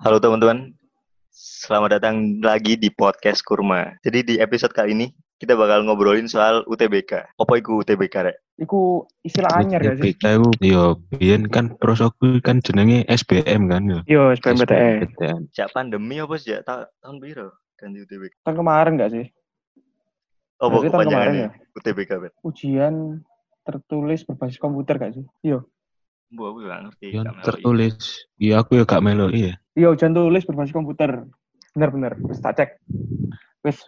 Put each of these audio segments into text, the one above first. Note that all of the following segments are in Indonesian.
Halo teman-teman, selamat datang lagi di podcast Kurma. Jadi di episode kali ini kita bakal ngobrolin soal UTBK. Apa itu UTBK rek? Iku istilah anyar gak sih? BK itu yo biyen kan prosoku kan jenenge SBM kan yo. Yo, SBMPTN. SBMPTN. Sejak pandemi apa sejak ta tahun biru ganti UTBK? Tahun kemarin gak sih? Berarti tahun kemarin kepanjangannya UTBK bet? Ujian tertulis berbasis komputer gak sih? Iya. Bu aku gak ngerti. Yang gak ngerti. tertulis. Iya aku ya gak melo iya. Iya, ujian tulis berbasis komputer. Bener-bener, wis tak cek. Wis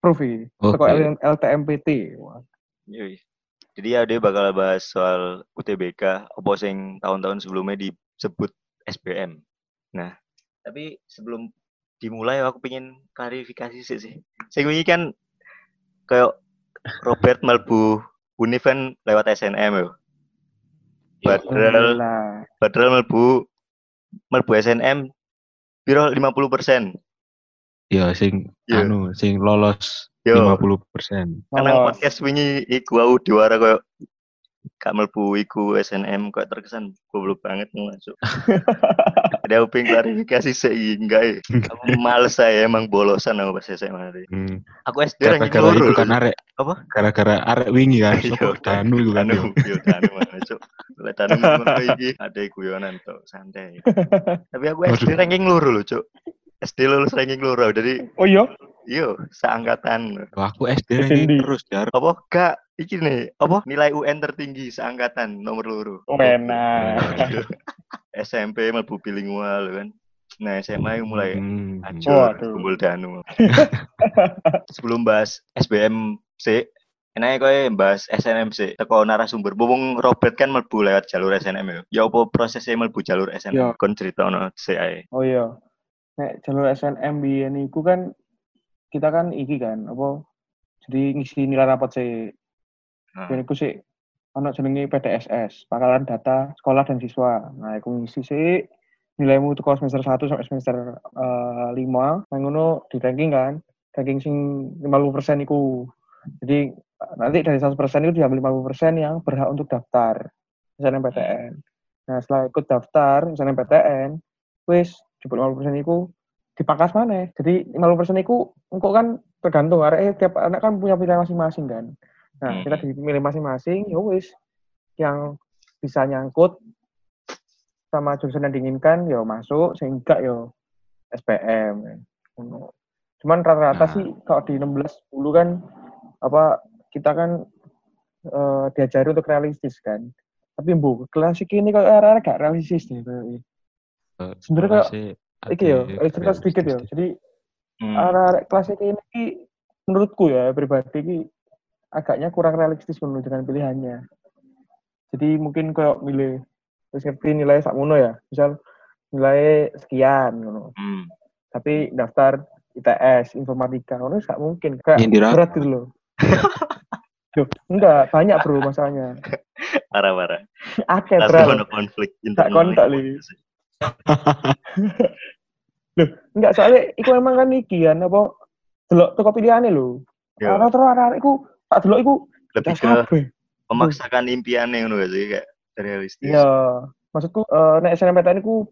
proof iki. Oke. Teko L- LTMPT. Wah, Yoi. Jadi ya dia bakal bahas soal UTBK, apa sing tahun-tahun sebelumnya disebut SBM. Nah, tapi sebelum dimulai aku pengen klarifikasi sih sih. Sing wingi kan kayak Robert Malbu Unif kan lewat SNM yo. Padahal Alhamdulillah. padahal Malbu Malbu SNM piro 50%. Ya sing Iya. anu sing lolos Yo, 50%. karena Lolos. podcast wingi iku aku diwara kayak Kak Melbu iku SNM kok terkesan goblok banget masuk. Ada uping klarifikasi sih enggak ya. Aku males saya emang bolosan aku pas SMA tadi. Hmm. Aku SD Gara-gara loro. itu kan arek Apa? gara-gara arek wingi kan. Iya, Sopo Danu itu kan. Danu, yo. yo Danu mana cuk. Lek Danu ngono iki ada guyonan tok santai. Tapi aku SD ranking loro lho cuk. SD lulus ranking loro jadi Oh iya? yo seangkatan. Wah, aku SD Terus ranking terus jar. Apa gak iki nih apa nilai UN tertinggi seangkatan nomor loro. Oh, enak. SMP mlebu bilingual kan. Nah, SMA yang mulai Hmm. acur Waduh. kumpul danu. Sebelum bahas SBM C, enaknya kowe bahas SNM C. Teko narasumber. Bubung Robert kan mlebu lewat jalur SNM ya. Ya apa prosesnya mlebu jalur Ya. SNM? Kon critono C ae. Oh iya. Nek jalur SNM biyen iku kan kita kan iki kan apa jadi ngisi nilai rapot sih Nah, Dan iku sih ono jenenge PDSS, Pangkalan Data Sekolah dan Siswa. Nah, iku ngisi sih nilaimu teko semester 1 sampai semester eh, 5, nang ngono di ranking kan. Ranking sing 50% iku. Jadi nanti dari 100% itu diambil 50% yang berhak untuk daftar SNMPTN. Nah, setelah ikut daftar SNMPTN, wis jebul 50% iku dipangkas mana? Jadi 50% iku engko kan tergantung arek tiap anak kan punya pilihan masing-masing kan. Nah, Hmm. kita dipilih masing-masing, ya wis yang bisa nyangkut sama jurusan yang diinginkan ya masuk, sehingga ya SPM. Cuman rata-rata Nah. sih kalau di 16 10 kan apa kita kan eh, diajari untuk realistis kan. Tapi bu, klasik ini kalau arah gak realistis deh. Ini. Sebenarnya kayak Iki ya, ada eh, cerita sedikit ya. realistis. Jadi hmm. arah klasik ini menurutku ya pribadi ki agaknya kurang realistis menurut dengan pilihannya. Jadi mungkin kayak milih terus ngerti nilai sakmono ya. Misal nilai sekian. Hmm. Tapi daftar ITS, informatika, ngono gak mungkin. Kayak berat gitu loh. Duh, enggak, banyak bro masalahnya. Parah-parah. Akeh Langsung bro. ono konflik Tak kontak, Li. Loh, enggak soalnya iku emang kan iki kan apa delok teko pilihane lho. Ya, Ora terus arek iku tak delok iku lebih ke memaksakan impiannya ngono gak sih kayak realistis. Iya, maksudku eh nek SNMPTN iku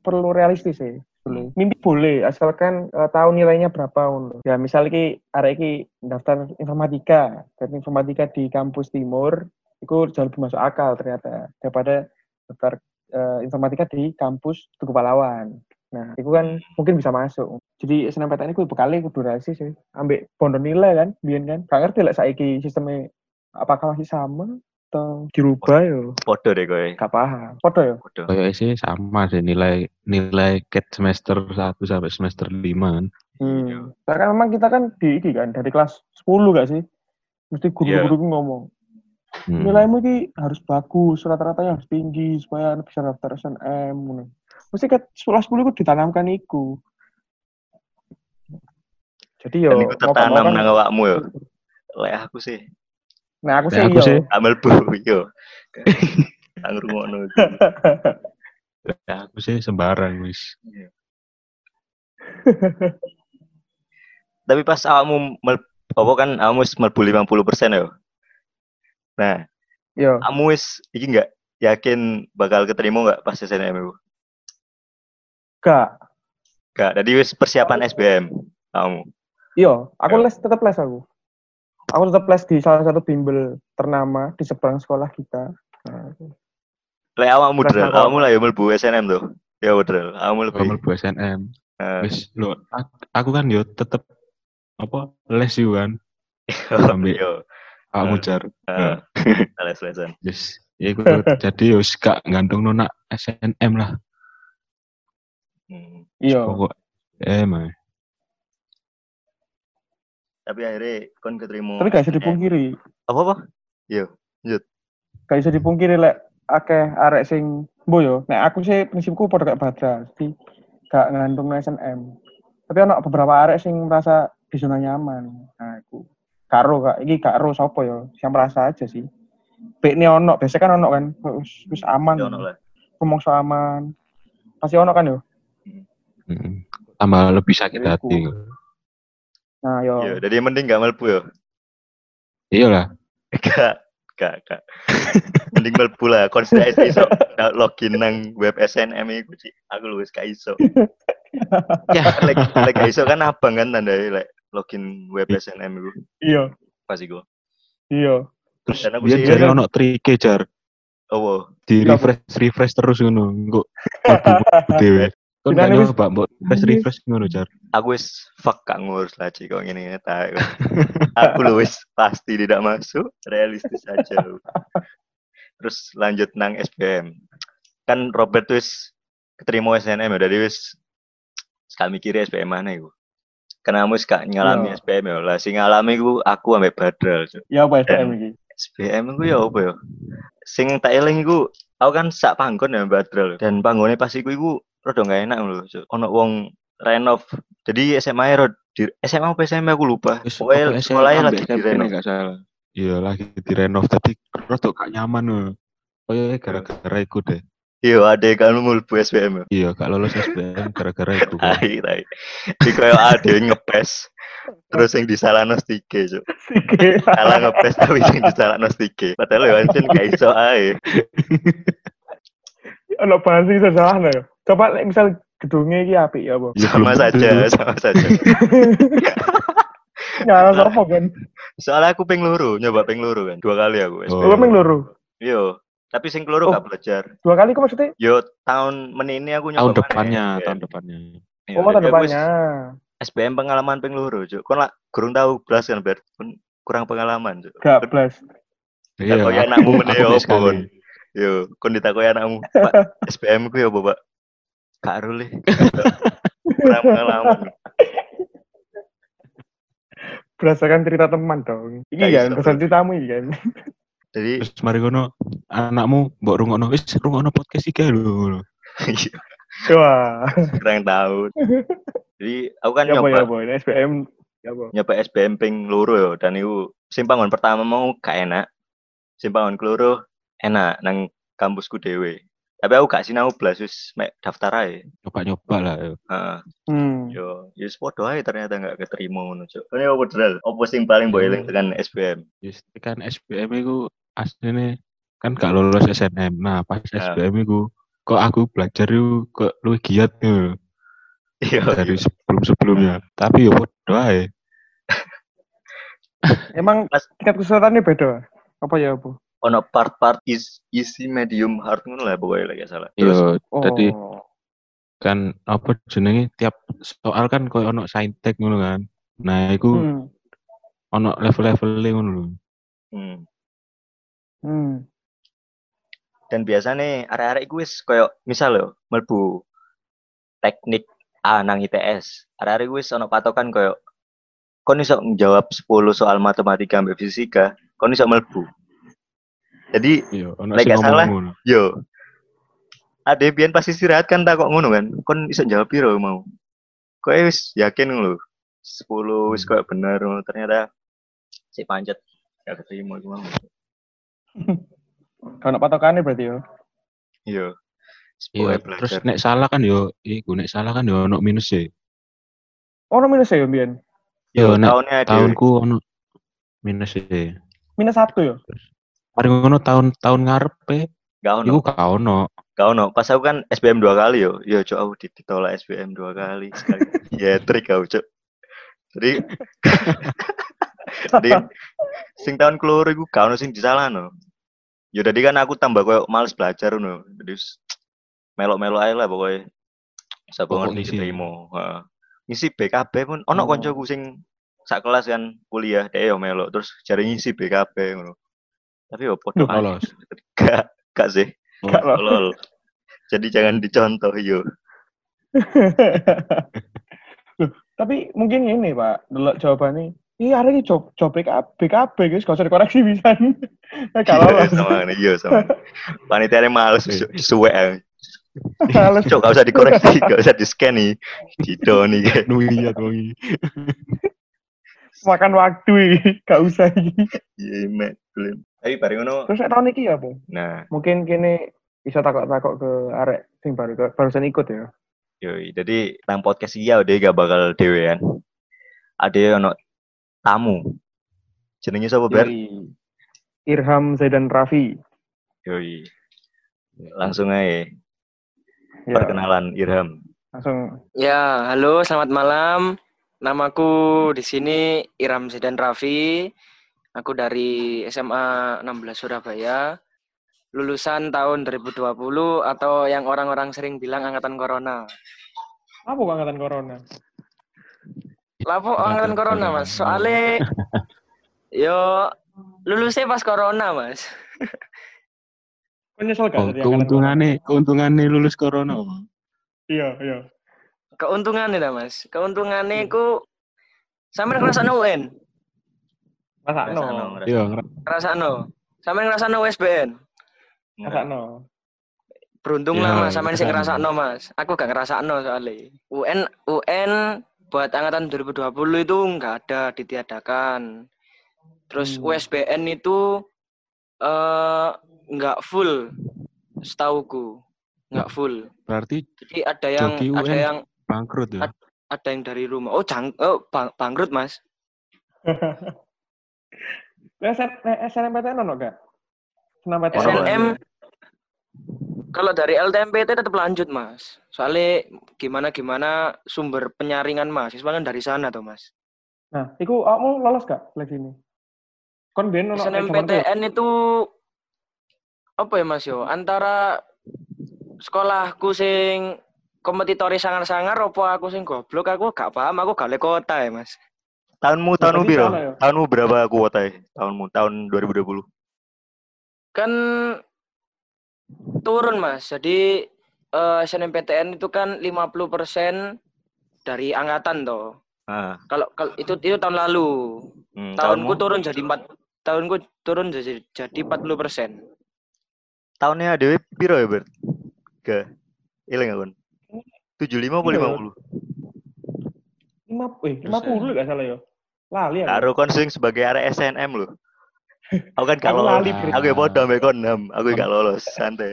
perlu realistis sih. Perlu. Mimpi boleh asalkan eh, tahu nilainya berapa ngono. Ya misal iki arek iki daftar informatika, dan informatika di kampus timur iku jauh lebih masuk akal ternyata daripada daftar eh, informatika di kampus Tugu Pahlawan. Nah, itu kan mungkin bisa masuk. Jadi SNMPTN itu bekali kudu realistis sih. Ambek bondo nilai kan, biyen kan. Gak ngerti lah saiki sistemnya apakah masih sama atau dirubah ya Podo deh kowe. gak paham. Foto ya? Podo. Kayak sih sama sih nilai nilai cat semester 1 sampai semester 5 kan. Iya. Hmm. Karena memang kita kan di ini kan dari kelas 10 gak sih? Mesti guru-guru ku ngomong, Hmm. nilaimu ini harus bagus, rata-ratanya harus tinggi supaya bisa daftar SNM. ngono. Mesti ke kelas 10 itu ditanamkan iku. Jadi yo Dan mau tertanam kan- nang awakmu yo. Lek aku sih Nah, aku sih aku yo. sih amel bu yo. Ya, aku sih sembarang wis. Tapi pas awakmu mel, apa kan awakmu wis mlebu 50% yo. Nah, Yo, kamu wis iki enggak yakin bakal keterima enggak pas SNM itu? gak. Gak, jadi wis persiapan SBM kamu. Iya, aku les tetap les aku. Aku tetap les di salah satu bimbel ternama di seberang sekolah kita. Nah, Lek awakmu drel, awakmu lah ya mlebu SNM tuh. Ya drel, awakmu lebih. Kamu bu SNM. Eh, Wis lo aku kan yo tetep apa les yo kan. ambil. Yo, Kamu Eh. jar. eh, les-lesan. Wis ya iku jadi yo gak gantung nona SNM lah. Hmm. iya. Pokok eh mah. Tapi akhirnya kon keterima. Tapi gak bisa dipungkiri. Apa apa? Gak bisa dipungkiri lek akeh arek sing mbo yo. Nek aku sih prinsipku padha kayak Badra. Jadi gak ngantung SNM. Tapi ana beberapa arek sing merasa di zona nyaman. Nah, karo kak, iki gak ero sapa yo. Yang merasa aja sih. Bek ini ono, biasanya kan ono kan, wis wis aman. Ya ono lah. Rumongso aman. Pasti ono kan yo. Mm. Tambah lebih sakit Iku. hati. Nah, yo. Yo, jadi mending gak mlebu yo. Iya lah. Gak, gak, gak. Mending mlebu lah. Kon sudah iso login nang web SNM sih. Aku lu wis gak iso. Ya. Lek lek gak iso kan abang kan tandai lek login web SNM iku. Iya, Pas iku. iya. Terus aku dia sih- jadi ono trike jar. Oh, Di Iya, refresh refresh terus ngono. Engko dhewe. Kon wis- nyoba mbok refresh refresh ngono jar. aku wis fuck gak ngurus lah Ci kok ngene ngene ta. Aku lu wis pasti tidak masuk, realistis aja. lu. Terus lanjut nang SBM. Kan Robert wis keterima SNM ya, dari wis sekali mikir SBM mana iku. Karena kamu wis gak ngalami Iya. SBM ya. Lah sing ngalami iku aku ambek Badral. Cuk. Ya apa SBM Dan- iki? SBM iku ya apa ya? Sing tak eling iku aku kan sak panggon ya Badral dan panggone pas iku iku rada gak enak lho. Ono wong renov. Jadi SMA ya rada di SMA apa SMA aku lupa. Pokoknya sekolahnya lagi direnov. gak salah. Iya lagi direnov tadi rada gak nyaman loh. Oh iya gara-gara iku deh. Iya, ada kan mulbu SBM. ya. Iya gak lolos SBM gara-gara kan. Tai, tai. Di koyo ada yang ngepes. Terus yang disalahno stike, Cuk. Sike. Salah ngepes tapi yang disalahno stike. Padahal ya ancen gak iso ae. Ono bahasa iso salah no. Coba lek misal gedungnya iki apik ya? Ya, Sama saja, sama saja. Nyala sapa kan? Soalnya aku ping loro, nyoba ping loro kan. Dua kali aku. Oh. Lu ming loro. Yo, tapi sing keloro Oh. gak belajar. Dua kali kok maksudnya? Yo, tahun menini aku nyoba Tahun mana depannya, SBM. tahun depannya. Iya, Oh, tahun depannya. SBM pengalaman ping loro, Cuk. Kon lah gurung tahu belas kan kon kurang pengalaman, Cuk. Gak blas. Iya, aku- anakmu meneh ya apa, sekali. Kon? Yo, kon ditakoki anakmu, Pak, SBM ku ya apa, Pak? Gak ero le. Kurang pengalaman. Berdasarkan cerita teman dong. Iki Gak kan, ceritamu iki kan. Jadi, Terus mari kono anakmu mbok rungokno wis rungokno podcast iki lho. iya, Wah. kurang tahu. Jadi, aku kan Ya ya nyoba apa? Ini SBM ya apa? nyoba SBM ping loro yo dan itu simpangan pertama mau gak enak. Simpangan keloro enak nang kampusku dewe. Tapi aku gak sinau blas wis mek daftar ae. Nyoba-nyoba lah. yo. Heeh. Hmm. Yo, yo wis podo ae ternyata gak keterima ngono, Cuk. Kene opo dral? Opo sing paling mbok eling tekan SBM? Wis kan SBM iku asline kan gak lolos SNM. Nah, pas Ya. SBM iku kok aku belajar yuk kok luwih giat yo Iya, dari sebelum-sebelumnya. Tapi yo podo ae. Emang tingkat kesulitannya beda? Apa ya apa? ono part-part is easy medium hard ngono lah pokoknya lagi salah. Terus Yo Oh. Tadi- kan apa jenenge tiap soal kan koyo ono saintek ngono kan. Nah, iku Hmm. ono level-level ngono lho. hmm. Hmm. dan biasanya arek-arek iku wis koyo misal yo mlebu teknik A nang ITS. Arek-arek iku wis ono patokan koyo kon iso njawab 10 soal matematika ambek fisika, kon iso mlebu. Jadi Iya, ono Lek sing gak ngomong salah, ngono. yo ade biyen pasti istirahat kan tak kok ngono kan. Kon iso jawab piro mau. Kowe wis yakin lho 10 wis Hmm. koyo bener ternyata si pancet gak keterima iku Kalau patokannya berarti ya. Iya. Iya, terus nek salah kan yo iku nek salah kan yo ono minus e. Oh, no minus ya Bian? Yo nek tahunnya tahunku ono minus e. Minus satu ya? Mari ngono tahun tahun ngarepe Gak ono. iku gak ono. Kau no, pas aku kan SBM dua kali yo, yo cok aku ditolak SBM dua kali sekali. Ya trik kau cok. Jadi, jadi sing tahun keluar iku kau no sing disalah no. Yo tadi kan aku tambah koyo males belajar no. Jadi melok-melok aja lah pokoknya. Sapa ngerti ngisi. diterima. Heeh. Ngisi BKB pun ono Oh. koncoku sing sak kelas kan kuliah dia yo melok terus cari ngisi BKB ngono. Tapi yo podo. Lolos. Gak, gak sih. Gak loh. Tolol. Jadi jangan dicontoh yo. Loh, tapi mungkin ini Pak, delok jawabannya. Iya, hari ini job, job BKB, BKB guys, gak usah dikoreksi bisa. Nah, kalau Iya sama ini, iya sama. Panitia males Iya. su- suwe. ah. males Cok, gak usah dikoreksi, gak usah di scan nih. Gitu nih kayak. Nuiyat wong iki. makan waktu ini, gak usah ini. Iya, mek. Belum. Tapi bareng ngono. Terus saya tahun ini apa? Nah, Mungkin kini bisa takok-takok ke arek sing baru ke barusan ikut ya. yoi. Jadi tentang podcast iya udah gak bakal dewean. Ada ono tamu. Jenenge sapa ber? Irham Zaidan Raffi. Yoi. Langsung aja Ya, perkenalan Irham. langsung Ya, halo, selamat malam. Namaku di sini Iram Zidan Raffi. Aku dari SMA 16 Surabaya. Lulusan tahun 2020 atau yang orang-orang sering bilang angkatan corona. apa kok angkatan corona? Lapo angkatan corona, Mas. Soalnya yo lulusnya pas corona, Mas. Kok nyesel gak Oh, keuntungannya, keuntungannya lulus corona. Iya, iya. Keuntungannya lah, Mas. Keuntungannya ku sampe ngerasa UN. Masa Ngerasa no? no, ngerasa. Iya, ngera- Ngerasa no. Sampe ngerasa no USBN. Masa no? Beruntung Iya, lah mas, sampean sing ngerasa ngerasakno mas. Aku gak ngerasakno soalnya. UN UN buat angkatan 2020 itu nggak ada ditiadakan. Terus Hmm. USBN itu eh nggak full, setauku nggak full. berarti Jadi ada yang ada UN. yang bangkrut ya. Ad- ada yang dari rumah. Oh jang, oh bang, bangkrut mas. SNMPTN ono gak? SNMPTN. SNM kalau dari LTMPT tetap lanjut mas. Soalnya gimana gimana sumber penyaringan mahasiswa kan dari sana tuh mas. Nah, iku kamu lolos gak seleksi ini? Kon ben. SNMPTN itu apa ya Mas yo? Antara sekolahku sing kompetitori sangar-sangar apa aku sing goblok aku gak paham aku gak kota ya Mas. Tahunmu tahunmu piro? ya? Tahunmu berapa kuota Tahunmu tahun 2020. Kan turun Mas. Jadi eh, SNMPTN itu kan 50% dari angkatan toh. Ah, Kalau kalau itu itu tahun lalu. hmm, Tahunku tahunmu turun jadi 4 tahunku turun jadi jadi 40%. tahunnya Dewi piro ya, Bert? Ke Ilang kan? 75 apa Iya. 50? Lima, eh, lima puluh gak salah ya? Lali aku. Karo kon sebagai area SNM lho. Aku kan lolos. lali, Ah. Aku ya podo ambek 6. Aku gak lolos, santai.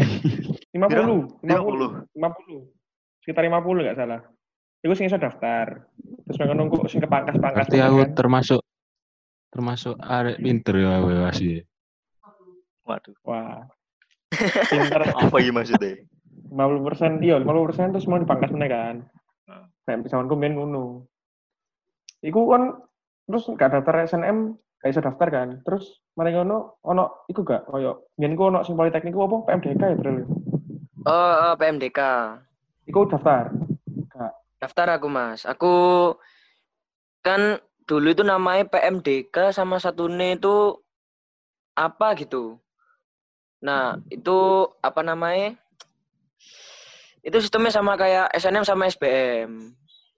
Lima puluh, lima 50. puluh, lima puluh. Sekitar lima puluh gak salah. Iku sing iso daftar. Terus mereka nunggu sing kepangkas-pangkas. Berarti aku kan. termasuk termasuk arek pinter ya aku masih. Waduh, Wah. Pinter. apa iki maksudnya? 50 persen, iya 50 persen terus mau dipangkas meneh kan. Kayak misalkan gue main ngono. Iku kan terus gak daftar SNM gak bisa daftar kan. Terus mari ngono ono iku gak koyo biyen ku ono sing politeknik ku apa PMDK ya bro. Oh, eh, PMDK. Iku daftar. Daftar aku mas. Aku kan dulu itu namanya PMDK sama satunya itu apa gitu. Nah itu apa namanya? Itu sistemnya sama kayak SNM sama SBM.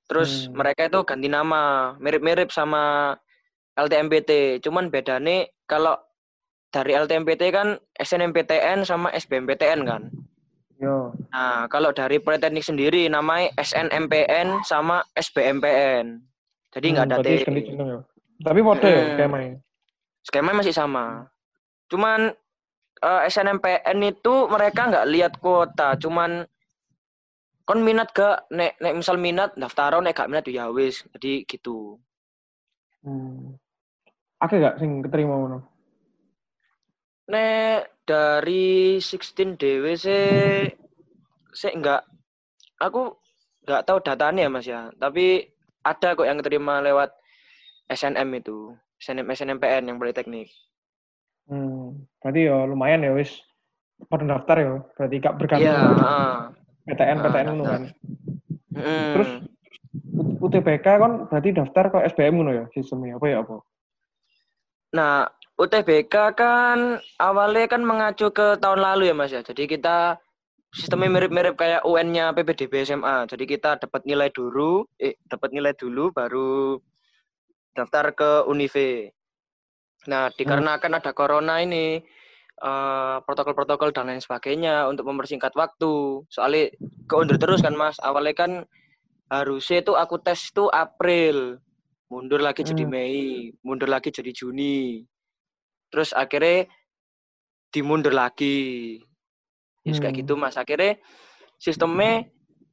Terus Hmm. mereka itu ganti nama, mirip-mirip sama LTMPT. Cuman bedanya kalau dari LTMPT kan SNMPTN sama SBMPTN kan. Yo. Nah, kalau dari Politeknik sendiri namanya SNMPN sama SBMPN. Jadi nggak Hmm, ada T. ya. Tapi ya Hmm. skemanya. Skema masih sama. Cuman eh, SNMPN itu mereka nggak lihat kuota, cuman kon minat gak nek nek misal minat daftar nek gak minat ya wis. Jadi gitu. Hmm. Oke gak sing keterima ngono? Nek dari 16 DW sih sih enggak aku enggak tahu datanya ya Mas ya. Tapi ada kok yang terima lewat SNM itu. SNM SNMPN yang Politeknik. Hmm, berarti ya lumayan ya wis pendaftar ya. Berarti gak bergantung Iya, heeh. PTN Ah, PTN ngono kan. Mm. Terus UTBK kan berarti daftar ke SBM ngono ya sistemnya apa ya apa? Nah, UTBK kan awalnya kan mengacu ke tahun lalu ya Mas ya. Jadi kita sistemnya mirip-mirip kayak UN-nya PPDB SMA. Jadi kita dapat nilai dulu, eh dapat nilai dulu baru daftar ke Unive. Nah, dikarenakan ada corona ini eh, protokol-protokol dan lain sebagainya untuk mempersingkat waktu. Soalnya keundur terus kan Mas. Awalnya kan harusnya itu aku tes itu April. Mundur lagi jadi Hmm. Mei, mundur lagi jadi Juni. Terus akhirnya dimundur lagi. Ya kayak Hmm. gitu Mas. Akhirnya sistemnya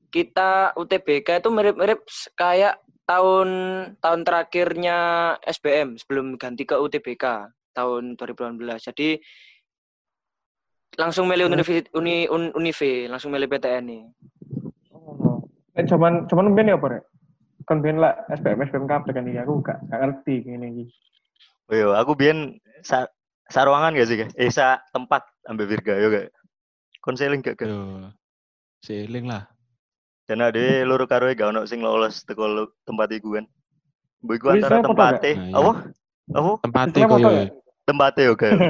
kita UTBK itu mirip-mirip kayak tahun tahun terakhirnya SBM sebelum ganti ke UTBK tahun 2018. Jadi langsung milih Hmm. universitas uni, un, Unive, langsung milih PTN nih. Oh. Eh zaman zaman ben ya apa rek? Kan ben lah SBM SBM kabeh kan iki aku gak gak ngerti ngene iki. Oh iya, aku biyen sa saruangan gak sih, Kak? Eh, sa tempat ambil Virga yo gak? Konseling gak, Kak? Yo. Seling lah. Dan ada loro karo gak ono sing lolos teko tempat iku kan. Mbok iku antara tempate? Nah, iya. apa? Apa? Sistemnya koyo? Tempate yo gak.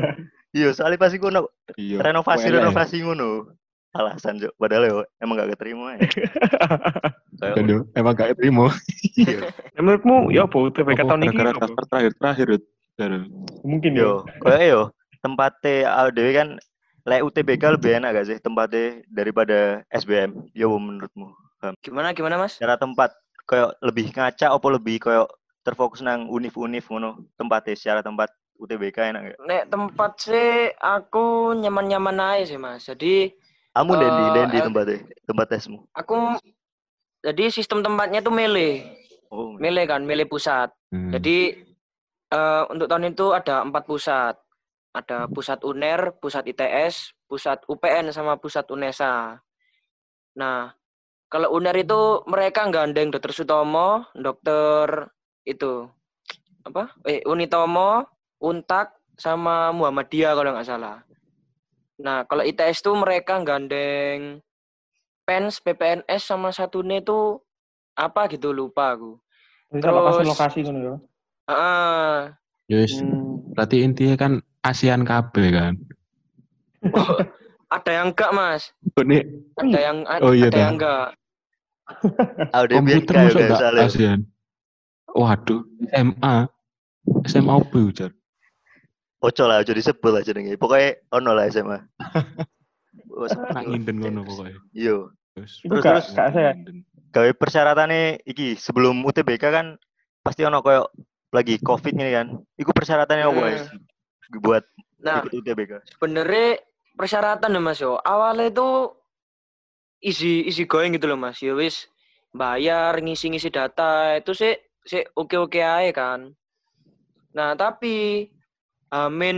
Iya, soalnya pas iku ono iya. renovasi Welek. renovasi ngono. Alasan Cuk. Padahal yo emang gak keterima ya. Yo, emang gak terima. iya. Ya, menurutmu ya apa UTBK tahun ini gara-gara apa? daftar terakhir-terakhir. Mungkin ya. Yo, kayak yo tempatnya awake dhewe kan lek UTBK lebih enak gak sih tempatnya daripada SBM? Yo menurutmu? Gimana gimana Mas? Cara tempat kayak lebih ngaca apa lebih kayak terfokus nang univ-univ ngono tempatnya secara tempat UTBK enak gak? Nek tempat sih aku nyaman-nyaman aja sih Mas. Jadi Kamu Eh, dendi dendi L- tempatnya tempat tesmu. aku jadi sistem tempatnya tuh milih, Oh, milih kan, milih pusat. Hmm. Jadi eh, untuk tahun itu ada empat pusat. Ada pusat UNER, pusat ITS, pusat UPN sama pusat UNESA. Nah, kalau UNER itu mereka gandeng Dokter Sutomo, Dokter itu apa? Eh Unitomo, Untak sama Muhammadiyah kalau nggak salah. Nah, kalau ITS tuh mereka gandeng PENS, PPNS sama satunya itu apa gitu lupa aku. Terus- lokasi ngono ya. Ah, wis, Hmm. berarti intinya kan ASEAN KB kan. ada yang enggak, Mas. Ini Ada yang a- Oh, iya, ada yang enggak. ada komputer masuk gak gak salah. ASEAN? Waduh, SMA. SMA apa ya, Jar? Ojo lah, ojo disebut lah jenenge. Pokoknya ono lah SMA. Wes, Nak nginden ngono pokoknya. Yo, Terus, Iku Terus- gak saya. gawe persyaratannya iki sebelum UTBK kan pasti ono koyo lagi covid ini kan. Iku persyaratannya apa Hmm. guys? Buat Nah, ikut UTBK. sebenarnya persyaratan ya Mas yo. Awalnya itu easy easy going gitu loh Mas. Ya wis bayar ngisi-ngisi data itu sih sih oke-oke aja kan. Nah, tapi amin.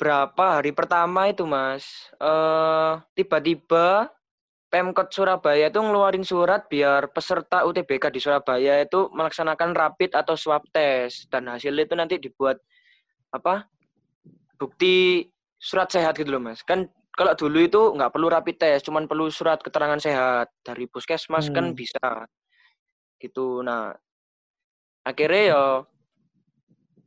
Berapa? Hari pertama itu Mas. Eh tiba-tiba Pemkot Surabaya itu ngeluarin surat biar peserta UTBK di Surabaya itu melaksanakan rapid atau swab test. Dan hasilnya itu nanti dibuat apa bukti surat sehat gitu loh mas. Kan kalau dulu itu nggak perlu rapid test cuman perlu surat keterangan sehat. Dari puskesmas kan Hmm. bisa. Gitu. Nah akhirnya ya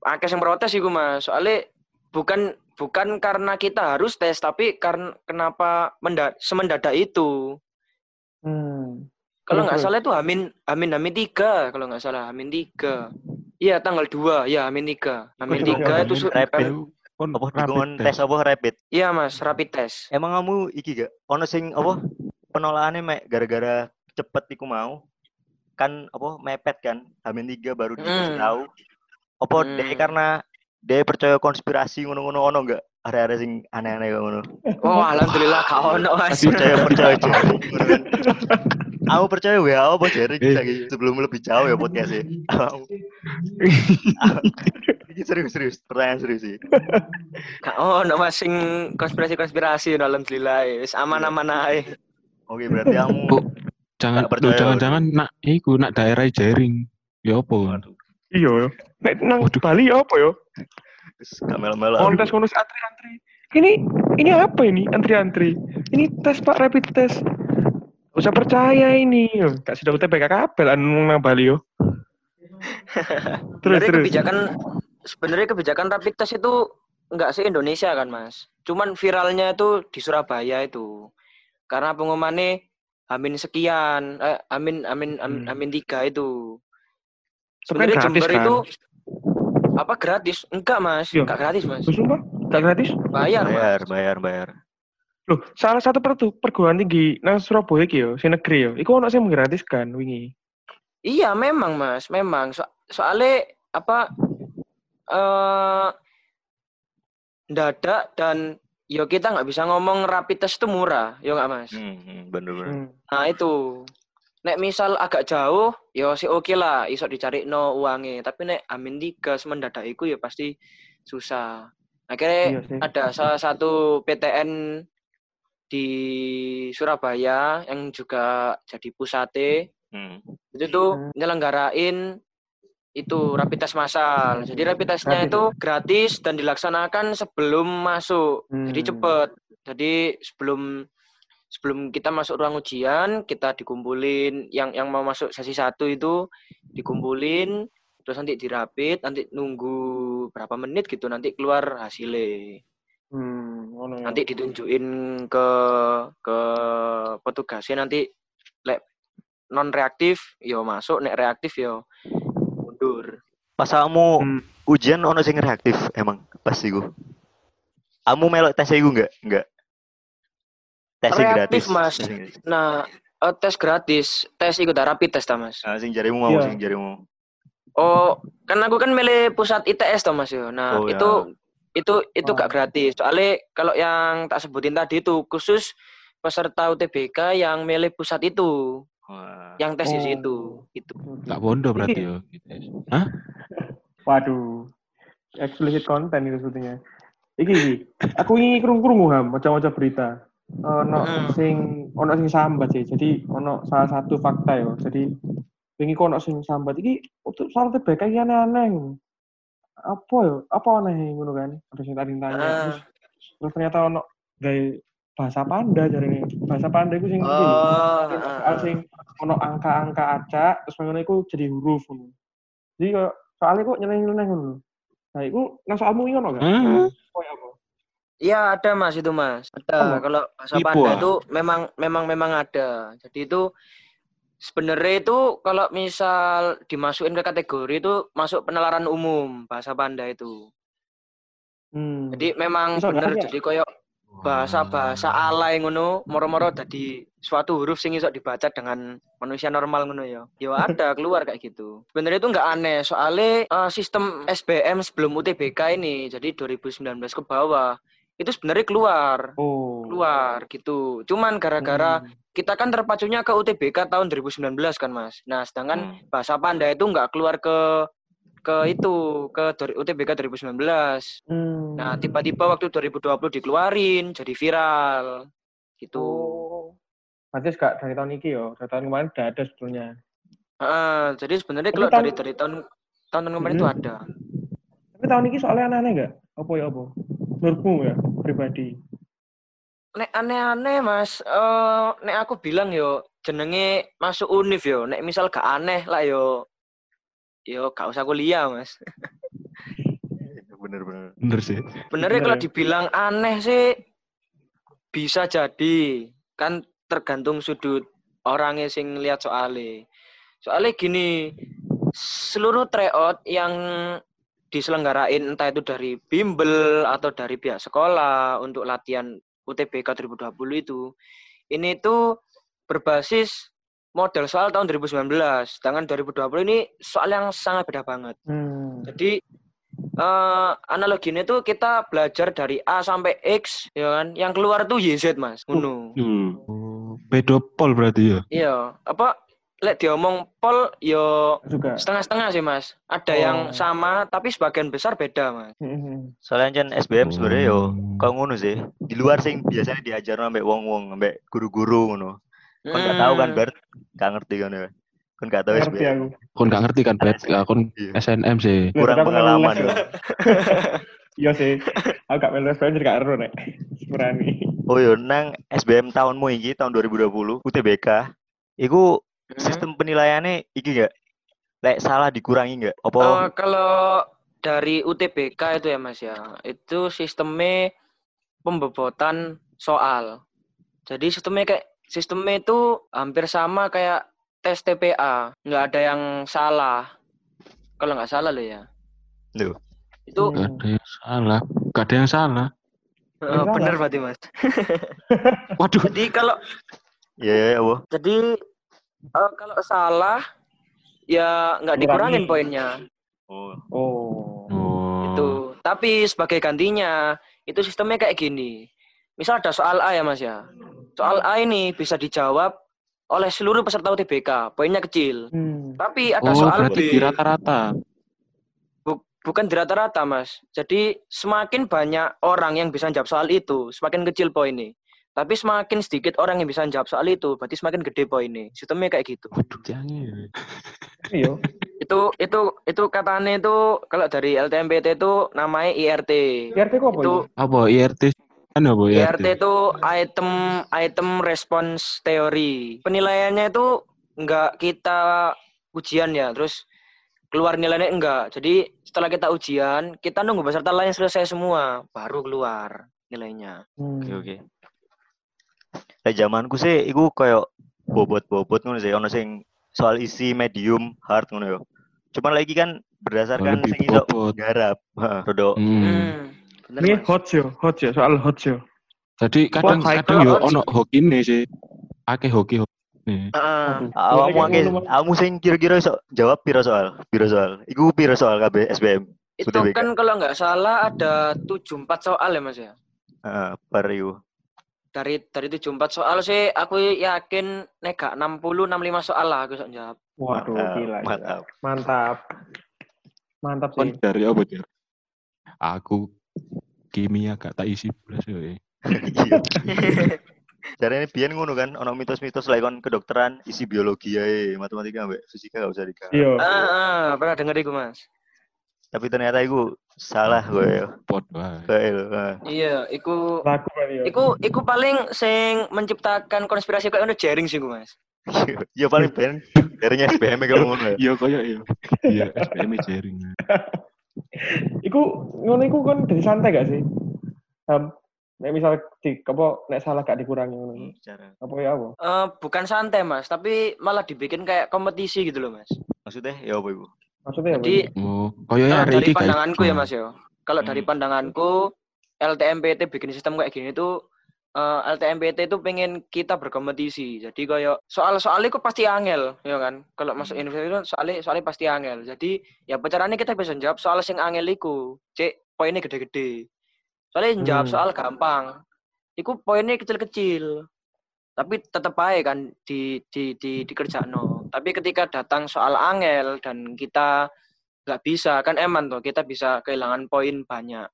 akeh yang protes sih mas. Soalnya bukan bukan karena kita harus tes tapi karena kenapa menda semendadak itu. Hmm. kalau nggak salah itu Amin Amin Amin tiga kalau nggak salah Amin tiga. Iya tanggal dua. Ya Amin tiga. Amin tiga itu rapid. Kon Apa rapid tes? apa rapid? iya mas rapid test. Emang kamu iki gak? Ono sing apa penolakannya mek gara-gara cepet iku mau? Kan apa mepet kan? Hamin tiga baru dikasih Hmm. tahu apa Hmm. dia karena dia percaya konspirasi ngono-ngono ono enggak ada-ada sing aneh-aneh kayak ngono oh alhamdulillah kau no mas percaya percaya kan. Aku percaya WHO apa Jerry Eh. kita gitu sebelum lebih jauh ya podcastnya. Ini serius serius, pertanyaan serius sih. Gak ono mas sing konspirasi-konspirasi alhamdulillah wis aman-aman ae. Oke, berarti kamu Bu, jangan jangan-jangan nak iku nak daerah jaring. Ya apa? Iya. Nek nang Waduh. Bali ya apa yo? wis gak melo-melo. Kontes kontes antri-antri. Ini ini apa ini antri-antri? Ini tes Pak rapid test. Gak usah percaya ini. Gak sudah UTBK kabel anu nang Bali yo. terus Sebenarnya terus. kebijakan sebenarnya kebijakan rapid test itu enggak se Indonesia kan mas. Cuman viralnya itu di Surabaya itu karena pengumumannya Amin sekian, eh, Amin Amin Amin, Hmm. Amin tiga itu. Sebenarnya Jember kan? itu apa gratis? Enggak mas, Iya. enggak gratis mas. Sumpah gak gratis? Bayar, Bayar, mas. bayar, bayar. Loh, salah satu pertu- perguruan tinggi nang Surabaya iki yo, sing negeri yo. Iku ono sing menggratiskan wingi. Iya memang mas, memang so soalnya apa eh dadak dan yo kita nggak bisa ngomong rapid test itu murah, yo nggak mas. Hmm, hmm, bener-bener. Hmm. Nah itu, nek misal agak jauh, yo sih oke lah, iso dicari no uangnya. Tapi nek amin tiga mendadak iku ya pasti susah. Akhirnya Iya sih. ada salah satu PTN di Surabaya yang juga jadi pusate Hmm. itu tuh Hmm. nyelenggarain itu rapid test massal. Jadi rapid testnya itu gratis dan dilaksanakan sebelum masuk. Jadi Hmm. cepet. Jadi sebelum sebelum kita masuk ruang ujian, kita dikumpulin yang yang mau masuk sesi satu itu dikumpulin terus nanti dirapit, nanti nunggu berapa menit gitu nanti keluar hasilnya. Hmm, ngono ya. Nanti ditunjukin ke ke petugasnya nanti lek non reaktif yo masuk, nek reaktif yo mundur. Pas kamu Hmm. ujian ono sing reaktif emang pas iku. Kamu melok tes iku enggak? Enggak. Tes gratis. Mas. Tes. Nah, eh, tes gratis, tes ikut rapid test ta, Mas. Nah, sing jarimu mau, Iya. sing jarimu. Oh, kan aku kan milih pusat ITS toh Mas yo. Nah, Oh, ya. itu itu itu Oh. gak gratis. Soalnya kalau yang tak sebutin tadi itu khusus peserta UTBK yang milih pusat itu, Wah. yang tes di Oh. situ. Itu. Tak bondo berarti yo. Hah? Waduh. Explicit content itu sebetulnya. Iki, iki. Aku ini kerung-kerungu ham, macam-macam berita. Ono Hmm. sing ono sing sambat sih. Jadi ono salah satu fakta yo. Jadi wingi kok ono sing sambat iki untuk syarat TBK iki aneh-aneh. Apa yo? Apa aneh ngono kan? Ada sing tadi tanya. Ah. Terus, terus ternyata ono gay bahasa panda jadi ini. Bahasa panda itu sing. Oh, Sing- soal sing ono angka-angka acak terus ngono iku jadi huruf ngono. Jadi kok soalnya kok nyeleneh-nyeleneh ngono. Nah, iku nang soalmu iki ono gak? Ya apa? Iya ada mas itu mas. Ada Oh, kalau bahasa Ibu, ah. itu memang memang memang ada. Jadi itu sebenarnya itu kalau misal dimasukin ke kategori itu masuk penalaran umum bahasa panda itu. Hmm. Jadi memang Bisa bener ya? jadi koyo bahasa-bahasa alay ngono moro-moro dadi suatu huruf sing iso dibaca dengan manusia normal ngono ya. Ya ada keluar kayak gitu. Sebenarnya itu nggak aneh soalnya eh, sistem SBM sebelum UTBK ini jadi 2019 ke bawah itu sebenarnya keluar Oh. keluar gitu. Cuman gara-gara Hmm. kita kan terpacunya ke UTBK tahun 2019 kan Mas. Nah sedangkan Hmm. bahasa panda itu nggak keluar ke ke itu ke UTBK 2019. Hmm. Nah, tiba-tiba waktu 2020 dikeluarin, jadi viral. Gitu. Oh. Berarti gak dari tahun ini yo, dari tahun kemarin udah ada sebetulnya. Heeh, jadi sebenarnya kalau tahun- dari dari tahun tahun kemarin itu Hmm. ada. Tapi tahun ini soalnya aneh-aneh gak? Apa ya apa? Menurutmu ya, pribadi. Nek aneh-aneh Mas, eh nek aku bilang yo jenenge masuk univ yo. Nek misal gak aneh lah yo yo gak usah kuliah Mas. Bener-bener. Bener sih. Sebenarnya Bener kalau ya. dibilang aneh sih bisa jadi. Kan tergantung sudut orangnya sing lihat soalnya. Soalnya gini, seluruh tryout yang diselenggarain entah itu dari bimbel atau dari pihak sekolah untuk latihan UTBK 2020 itu, ini tuh berbasis model soal tahun 2019. Sedangkan 2020 ini soal yang sangat beda banget. Hmm. Jadi eh analoginya tuh kita belajar dari A sampai X, ya kan? Yang keluar tuh YZ, Mas. Ngono. Oh, Pedopol berarti ya. Iya, apa lek diomong pol yo juga. setengah-setengah sih mas. Ada Oh. yang sama tapi sebagian besar beda mas. Mhm. Soalnya kan SBM sebenarnya yo Hmm. kau ngono sih. Di luar sing biasanya diajar ambek wong-wong ambek guru-guru ngono. Kon gak tahu kan Hmm. Bert? Gak ngerti kan ya. Kon gak tahu Ngerti SBM. aku. Kon gak ngerti kan, Bet? Ya, kon Iya. SNM sih. Kurang pengalaman les, ya. yo. Iya sih. Aku gak melu SBM jadi gak ero nek. Berani. Oh yo nang SBM tahunmu iki tahun 2020 UTBK iku Hmm. sistem penilaiannya iki gak lek salah dikurangi gak? Apa Oh, kalau dari UTBK itu ya Mas ya, itu sistemnya pembebotan soal. Jadi sistemnya kayak sistemnya itu hampir sama kayak tes TPA, nggak ada yang salah. Kalau nggak salah loh ya. Loh. Itu Hmm. Gak ada yang salah. Gak ada yang salah. eh, salah. bener berarti Mas. Waduh. Jadi kalau ya ya ya apa? jadi eh, kalau salah ya nggak Kurangi. dikurangin poinnya. Oh. Oh. Oh. Itu. Tapi sebagai gantinya, itu sistemnya kayak gini. Misal ada soal A ya Mas ya. Soal A ini bisa dijawab oleh seluruh peserta UTBK, poinnya kecil. Hmm. Tapi ada Oh, soal berarti B, di rata-rata. bu- bukan di rata-rata Mas. Jadi semakin banyak orang yang bisa jawab soal itu, semakin kecil poinnya. Tapi semakin sedikit orang yang bisa jawab soal itu, berarti semakin gede poinnya. Sistemnya kayak gitu. Waduh, jangan. Iya. Itu itu itu katanya itu kalau dari LTMPT itu namanya IRT. IRT kok apa Itu itu? Apa IRT? Kan apa IRT? IRT itu item item response teori. Penilaiannya itu enggak kita ujian ya, terus keluar nilainya enggak. Jadi setelah kita ujian, kita nunggu peserta lain selesai semua, baru keluar nilainya. Hmm. Oke oke. Lek zamanku sih iku koyo bobot-bobot ngono sih ono sing soal isi medium hard ngono yo. Cuman lagi kan berdasarkan sing iso bobot. garap. Heeh, rodo Hmm. Hmm. Bener, Ini hot yo, hot yo, soal hot yo. Jadi kadang Wah, kadang yo ono hoki nih sih. Ake hoki hoki. nih. Heeh. Aduh. Awakmu akeh, kamu sing kira-kira iso jawab piro soal? Piro soal? Iku piro soal KB SBM? Itu kan kalau nggak salah ada 74 soal ya Mas ya. Heeh, per iku. Dari dari 74 soal sih aku yakin nek gak 60 65 soal lah aku sok jawab. Waduh, Mantap, gila, mantap. Mantap. Mantap sih. dari apa dia? Aku kimia gak tak isi belas eh. Iya. Caranya biyen ngono kan, ono mitos-mitos lek kon kedokteran isi biologi ae, matematika ambek fisika gak usah digarap. Iya. Ah, ah, pernah denger iku Mas. Tapi ternyata iku salah gue. Pot wae. Iya, iku yo. iku iku paling sing menciptakan konspirasi kayak ngono jaring sih iku, Mas. Ya paling ben dari SBM kalau ngono ya. Iya koyo iya. Iya, SPM jaring. Iku ngono iku kan dari santai gak sih? Um, nek misal di apa nek salah gak dikurangi ngono. Cara. Apa ya apa? Eh, bukan santai, Mas, tapi malah dibikin kayak kompetisi gitu loh, Mas. Maksudnya ya apa ibu? Maksudnya apa? Jadi Oh, koyo kalau hari dari pandanganku ya, Mas yo. Kalau dari Hmm. pandanganku LTMPT bikin sistem kayak gini tuh eh, LTMPT itu pengen kita berkompetisi. Jadi kayak soal-soalnya kok pasti angel, ya kan? Kalau masuk Hmm. universitas itu soalnya soalnya pasti angel. Jadi ya caranya kita bisa jawab soal sing angel iku. Cek poinnya gede-gede. Soalnya jawab Hmm. soal gampang. Iku poinnya kecil-kecil. Tapi tetep aja kan di di di dikerjakno. Tapi ketika datang soal angel dan kita nggak bisa kan eman tuh kita bisa kehilangan poin banyak.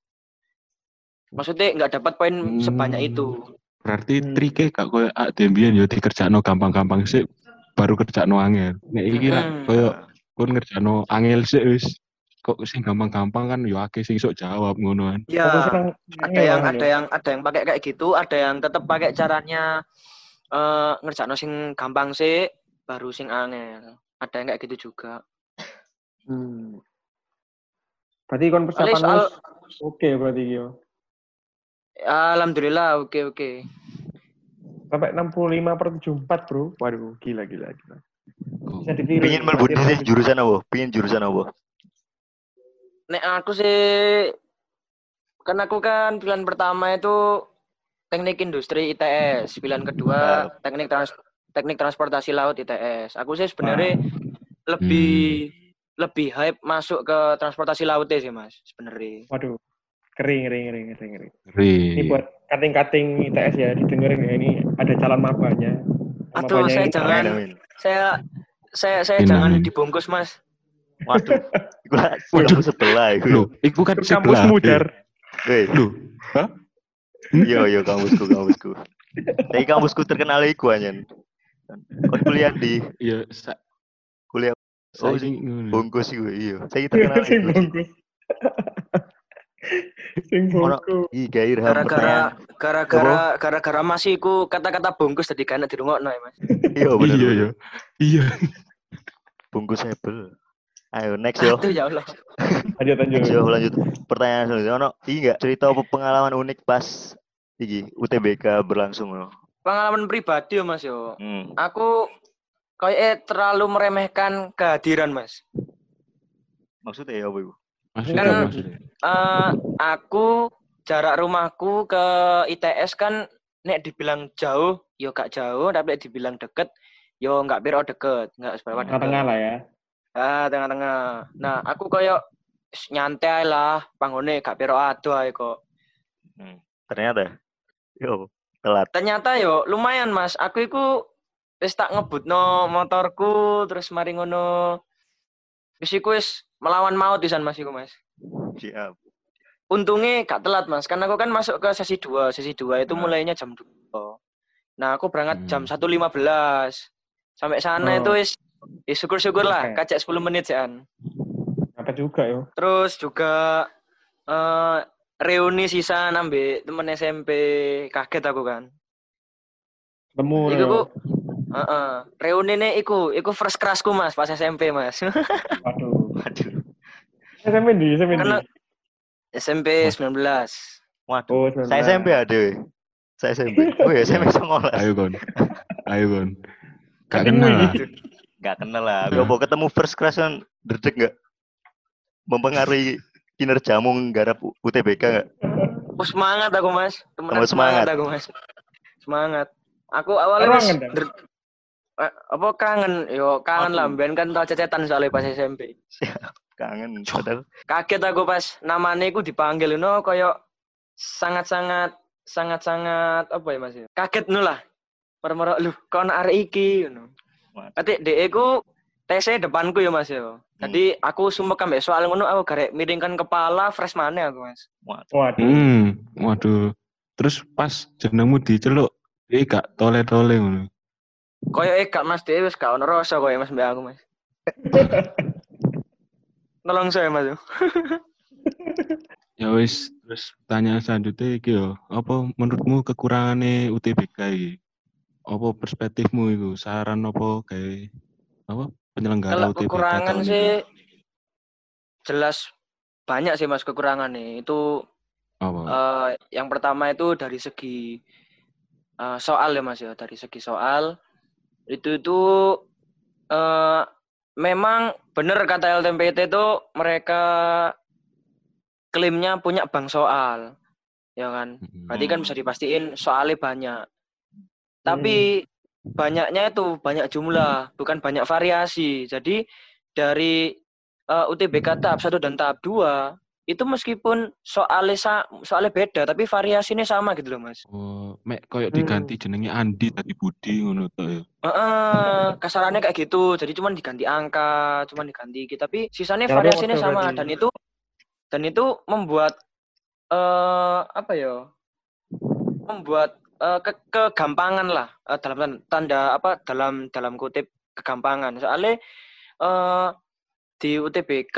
Maksudnya nggak dapat poin Hmm. sebanyak itu. Berarti Hmm. trike gak koyo dembian yo dikerjakno gampang-gampang sih baru kerjakno angel. Nek iki lah Hmm. koyo kon ngerjakno angel sih wis kok sing gampang-gampang kan yo akeh sing iso jawab ngono kan. Ya, ada yang ada ya? yang ada yang pakai kayak gitu, ada yang tetap pakai caranya eh ngerjakno sing gampang sih baru sing angel. Ada yang kayak gitu juga. Hmm. Berarti kon persiapan soal oke berarti yo. alhamdulillah oke oke. Sampai 65 per 74, Bro. Waduh, gila gila gila. Bisa ditiru. Pingin mlebu ndi sih jurusan apa? Pingin jurusan apa? Nek aku sih kan aku kan pilihan pertama itu teknik industri ITS, pilihan kedua teknik trans teknik transportasi laut ITS. Aku sih sebenarnya lebih lebih hype masuk ke transportasi laut sih mas sebenarnya. Waduh. Kering, kering, kering, kering, kering. Ini buat kating-kating ITS ya, didengerin ya. Ini ada calon mabanya. Aduh, Mabanya saya ini jangan- Amin. Saya saya saya jangan dibungkus mas. Waduh, lah Waduh. sebelah. Loh, iku kan Kampus sebelah. mudar. Weh, Loh, iya iya kampusku kampusku. Tapi kampusku terkenal iku anjen. Kon kuliah di iya sa kuliah Oh, ngono. bungkus iku iya. Saya terkenal Sing bungkus. Sing bungkus. Ih, gairah Gara-gara pertanyaan. gara-gara gara-gara masih iku kata-kata bungkus tadi kan dirungokno ya mas. Iya bener. Iya, iya. Iya. Bungkus hebel. Ayo next yo. Aduh ya Allah. Lanjut lanjut. Next yo lanjut. Pertanyaan selanjutnya ono iki enggak cerita apa pengalaman unik pas iki UTBK berlangsung loh. Pengalaman pribadi yo mas yo. Hmm. Aku kayaknya terlalu meremehkan kehadiran mas. Maksudnya ya apa iku? Maksudnya Kan- maksudnya. Eh aku jarak rumahku ke ITS kan nek dibilang jauh yo gak jauh tapi dibilang deket yo nggak piro deket nggak seberapa deket Tengah-tengah lah ya. ah tengah-tengah nah aku koyo "Wis nyantai lah panggone gak piro ado ae kok Ternyata yo telat. ternyata yo lumayan mas aku iku wis tak ngebutno motorku terus mari ngono wis iku wis melawan maut pisan mas iku mas Siap. untungnya gak telat mas karena aku kan masuk ke sesi 2 sesi 2 itu Nah. mulainya jam 2 nah aku berangkat jam Hmm. 1.15 sampai sana Oh. itu wis ya syukur-syukur lah Oke. kacek 10 menit sean Apa juga yo. terus juga eh reuni sisa nambe temen SMP kaget aku kan Temu Iku ku Heeh. reuni nih iku iku first crushku mas pas SMP mas Waduh. Waduh. SMP di SMP di. Karena- SMP 19 Waduh. Oh, Saya SMP ada. Saya SMP. Oh ya SMP sekolah. Ayo kon. Ayo kon. Gak kenal lah. Gak kenal lah. Nah. Coba ketemu first class kan dedek nggak? Mempengaruhi kinerjamu nggarap U- UTBK nggak? Oh, semangat aku mas. Tambah semangat. semangat aku mas. Semangat. Aku awalnya dah? der- eh, apa kangen? Yo kangen lah. Ben kan tau cecetan soalnya pas SMP Kangen. Padahal. Kaget aku pas namanya aku dipanggil no koyo sangat-sangat sangat-sangat apa ya mas? Ya kaget nu lah. Merem lu kau nak arek iki. Nanti DE ku TC depanku ya mas ya jadi aku sumpah ambek soal ngono aku garek miringkan kepala fresh mana aku mas Waduh. Hmm, waduh. Terus pas jenengmu diceluk, eh gak tole-tole ngono. koyo eh gak mas DE wis gak ono rasa koyo mas mbak aku mas Nolong saya mas Ya wis, terus pertanyaan selanjutnya iki yo, apa menurutmu kekurangannya UTBK iki? Apa perspektifmu itu? Saran apa kayak apa penyelenggara Kalau UTBK kekurangan tahun sih ini? jelas banyak sih mas kekurangan nih. Itu apa? eh, yang pertama itu dari segi eh, soal ya mas ya, dari segi soal itu itu eh, memang benar kata LTMPT itu mereka klaimnya punya bank soal, ya kan? Berarti kan bisa dipastiin soalnya banyak. Tapi banyaknya itu banyak jumlah, bukan banyak variasi. Jadi dari eh, UTBK tahap 1 dan tahap 2 itu meskipun soalnya soalnya beda tapi variasinya sama gitu loh, Mas. Oh, mek koyo Hmm. diganti jenenge Andi tadi Budi ngono to ya. Heeh, kasarannya kayak gitu. Jadi cuman diganti angka, cuman diganti gitu. Tapi sisanya Ya, variasinya betul sama dan itu dan itu membuat eh apa ya? Membuat eh, ke kegampangan lah eh, dalam tan- tanda apa dalam dalam kutip kegampangan. Soalnya eh di UTBK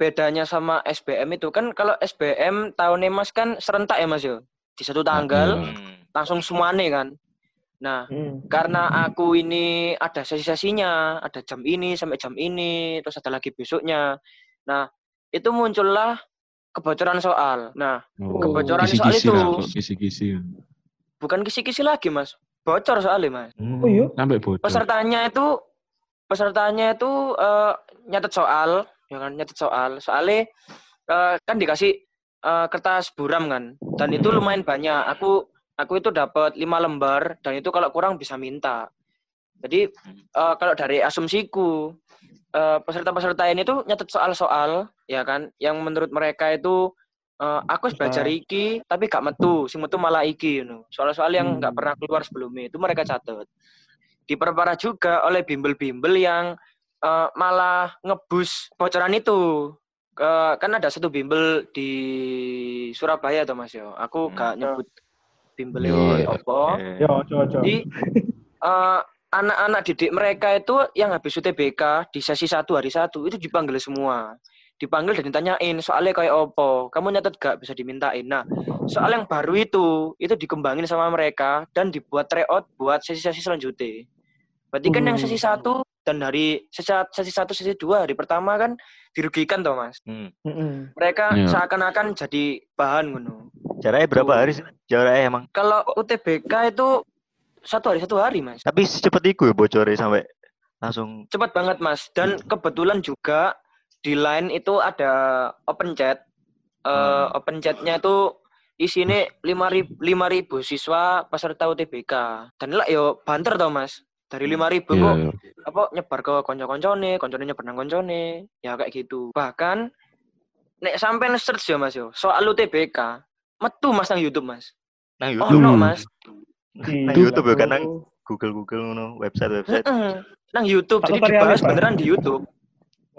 bedanya sama SBM itu kan kalau SBM tahunnya Mas kan serentak ya Mas yo. Di satu tanggal. Hmm. langsung semuanya kan. Nah, Hmm. karena aku ini ada sesi-sesinya, ada jam ini sampai jam ini, terus ada lagi besoknya. Nah, itu muncullah kebocoran soal. Nah, Oh, Kebocoran kisi-kisi soal itu. Bukan kisi-kisi lagi, Mas. Bocor soalnya, Mas. Oh iya? Sampai bocor. Pesertanya itu pesertanya itu eh, nyatet soal, ya kan, nyatet soal. Soalnya eh, kan dikasih eh, kertas buram kan, dan itu lumayan banyak. Aku aku itu dapat lima lembar dan itu kalau kurang bisa minta. Jadi eh, kalau dari asumsiku eh, peserta-peserta ini tuh nyatet soal-soal, ya kan, yang menurut mereka itu eh, aku harus belajar Bisa. iki tapi gak metu, si metu malah iki, you know. soal-soal yang nggak Hmm. pernah keluar sebelumnya itu mereka catat. diperparah juga oleh bimbel-bimbel yang eh, malah ngebus bocoran itu. Ke, kan ada satu bimbel di Surabaya tuh Mas yo. Aku Hmm. gak nyebut bimbel opo. Yo. Jadi eh, anak-anak didik mereka itu yang habis UTBK di sesi satu hari satu itu dipanggil semua. Dipanggil dan ditanyain soalnya kayak opo. Kamu nyatet gak bisa dimintain. Nah, soal yang baru itu itu dikembangin sama mereka dan dibuat tryout buat sesi-sesi selanjutnya. Berarti kan yang sesi Hmm. satu dan hari sesi, sesi satu sesi dua hari pertama kan dirugikan toh mas. Hmm. Mereka Iya. seakan-akan jadi bahan ngono. Jaraknya berapa hari sih? Jaraknya emang. Kalau UTBK itu satu hari satu hari mas. Tapi secepat itu ya bocornya sampai langsung. Cepat banget mas. Dan kebetulan juga di line itu ada open chat. Eh Hmm. Open chatnya itu isinya lima ribu, lima ribu siswa peserta UTBK. Dan lah yo banter tau mas. Dari Hmm. lima ribu Iya, kok iya. apa nyebar ke konco-koncone, koncone nyebar nang koncone, ya kayak gitu. Bahkan nek sampai search ya Mas yo, soal UTBK, metu Mas nang YouTube Mas. Oh YouTube. no Hmm. Mas. Nah, Di YouTube ya kan nang aku- Google Google ngono, website website. Nang YouTube, jadi dibahas beneran di YouTube.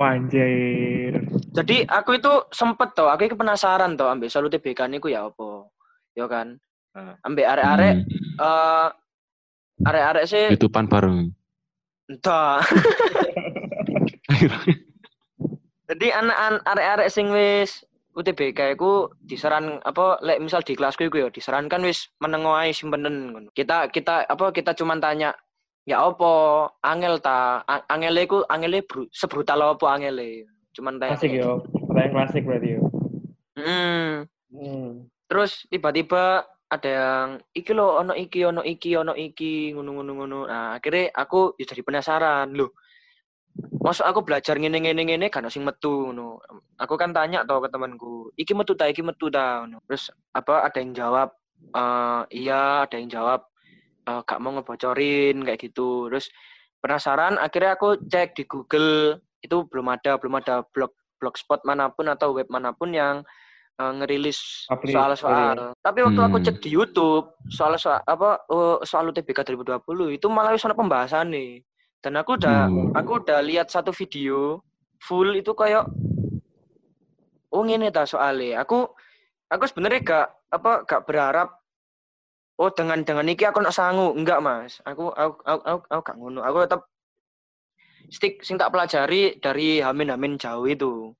Wanjir. Jadi aku itu sempet toh, aku iki penasaran toh ambek soal UTBK niku ya apa. Ya kan. Ambek arek-arek Hmm. eh arek-arek sih YouTubean bareng. entah. Jadi anak arek-arek sing wis UTBK iku disaran apa lek misal di kelasku iku ya disarankan wis menengo ae simpenen ngono. Kita kita apa kita cuman tanya ya apa angel ta A- angele iku angele bru, sebrutal angele. Cuman tanya. Klasik yo. Pertanyaan klasik berarti yo. Mm. Hmm. Terus tiba-tiba ada yang iki lo ono iki ono iki ono iki ngono ngono ngono. Nah, akhirnya aku ya jadi penasaran loh. Masuk aku belajar ngene ngene ngene kan sing metu ngono. Aku kan tanya tau ke temanku, iki metu ta iki metu ta ngono. Terus apa ada yang jawab eh iya, ada yang jawab eh, gak mau ngebocorin kayak gitu. Terus penasaran akhirnya aku cek di Google itu belum ada belum ada blog blogspot mana pun atau web mana pun yang eh, ngerilis soal-soal. Tapi waktu aku Hmm. cek di YouTube soal soal apa eh, soal UTBK 2020 itu malah wis ana pembahasan nih. Dan aku udah Hmm. aku udah lihat satu video full itu kayak oh ini ta soalnya. Aku aku sebenarnya gak apa gak berharap oh dengan dengan iki aku nak sangu enggak mas aku aku aku, aku, aku gak ngono aku tetap stick sing tak pelajari dari hamin hamin jauh itu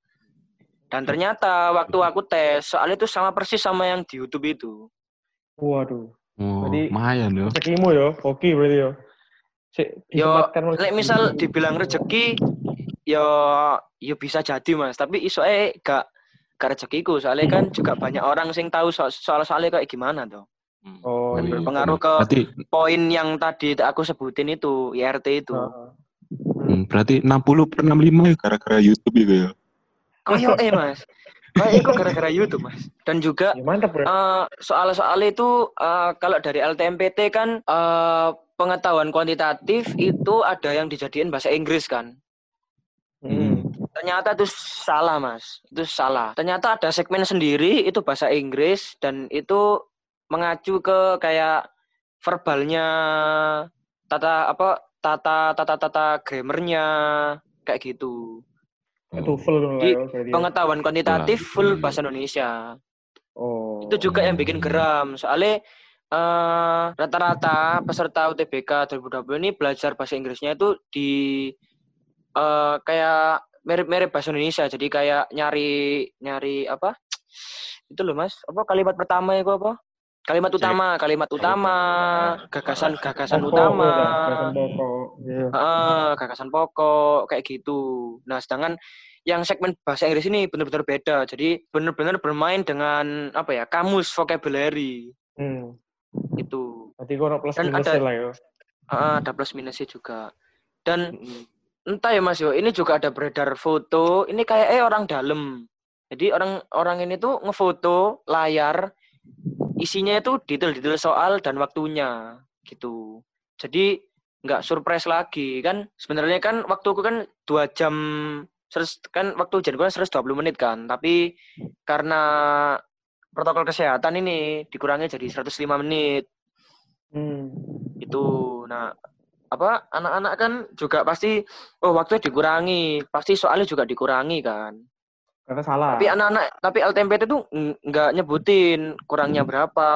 dan ternyata waktu aku tes soalnya itu sama persis sama yang di YouTube itu Waduh. Oh, Jadi- lumayan yo. Rezekimu yo. Oke berarti yo. Sik, Yo, lek misal dibilang rezeki yo yo bisa jadi mas tapi iso eh gak gak rezekiku soalnya kan juga banyak orang sing tahu soal soal soalnya kayak gimana tuh Hmm. Oh, dan iya. berpengaruh ke Berarti poin yang tadi aku sebutin itu IRT itu Heeh. hmm, berarti 60 per 65 ya gara-gara YouTube juga ya. Koyo eh mas. Kayak itu gara-gara YouTube mas. Dan juga Ya, mantap bro. eh, soal-soal itu eh, kalau dari LTMPT kan eh, pengetahuan kuantitatif itu ada yang dijadiin bahasa Inggris kan. Hmm. Ternyata itu salah mas. Itu salah. Ternyata ada segmen sendiri itu bahasa Inggris dan itu mengacu ke kayak verbalnya tata apa tata tata tata grammarnya kayak gitu. Itu full dong Di yo berarti. yo. Pengetahuan kuantitatif Wah, full iya. bahasa Indonesia. Oh. itu juga yang bikin geram soalnya eh, rata-rata peserta UTBK 2020 ini belajar bahasa Inggrisnya itu di eh, kayak mirip-mirip bahasa Indonesia jadi kayak nyari nyari apa itu loh mas apa kalimat pertama itu apa kalimat utama kalimat utama gagasan gagasan utama ya, gagasan pokok. Iya. Heeh, gagasan pokok kayak gitu. Nah, sedangkan yang segmen bahasa Inggris ini benar-benar beda. Jadi benar-benar bermain dengan apa ya? kamus vocabulary Hmm. itu. Kono plus Dan minus ada- lah yo. Heeh, ada plus minusnya juga. Dan entah ya Mas yo, ini juga ada beredar foto. Ini kayak eh orang dalam. Jadi orang orang ini tuh ngefoto layar isinya itu detail-detail soal dan waktunya gitu. Jadi nggak surprise lagi kan sebenarnya kan waktuku kan dua jam kan waktu ujian kan 120 menit kan tapi karena protokol kesehatan ini dikurangi jadi 105 menit Hmm. itu nah apa anak-anak kan juga pasti oh waktunya dikurangi, pasti soalnya juga dikurangi kan. Kata salah. Tapi anak-anak tapi LTMPT tuh ng- nggak nyebutin kurangnya berapa.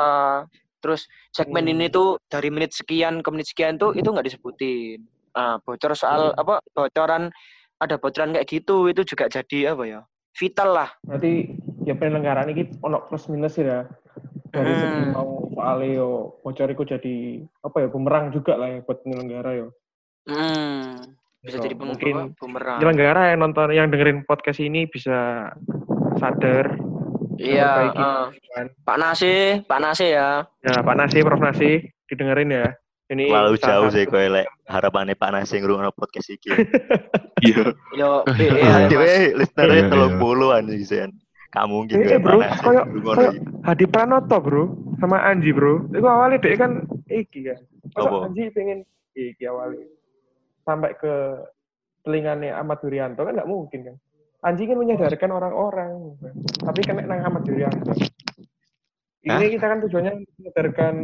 Terus segmen Hmm. ini tuh dari menit sekian ke menit sekian tuh itu nggak disebutin. Ah, bocor soal Hmm. apa bocoran ada bocoran kayak gitu itu juga jadi apa ya? Vital lah. Berarti ya penyelenggaraan ini ono plus minus ya. Dari segi Hmm. mau soalnya yo bocor iku jadi apa ya bumerang juga lah ya buat penyelenggara yo. Hmm, bisa So, jadi mungkin bumerang. penyelenggara yang nonton yang dengerin podcast ini bisa sadar Iya, kan. Pak Nasi, Pak Nasi ya. Ya Pak Nasi, Prof Nasi didengerin ya. Ini Terlalu salah jauh sih kowe lek harapannya Pak Nasi ngrungokno podcast iki. Iya. Yo, Iya, ya, Iya, iya. telung puluhan sih Sen. Kamu mungkin Eh, kayak bro, iki. Hadi Pranoto bro sama Anji bro. Itu awalnya dia kan iki kan. Masa Apa? Anji pengen iki awalnya sampai ke telinganya Ahmad Durianto kan nggak mungkin kan. Anji kan menyadarkan orang-orang, tapi kena nang Ahmad Durianto. Ini Hah? kita kan tujuannya menyadarkan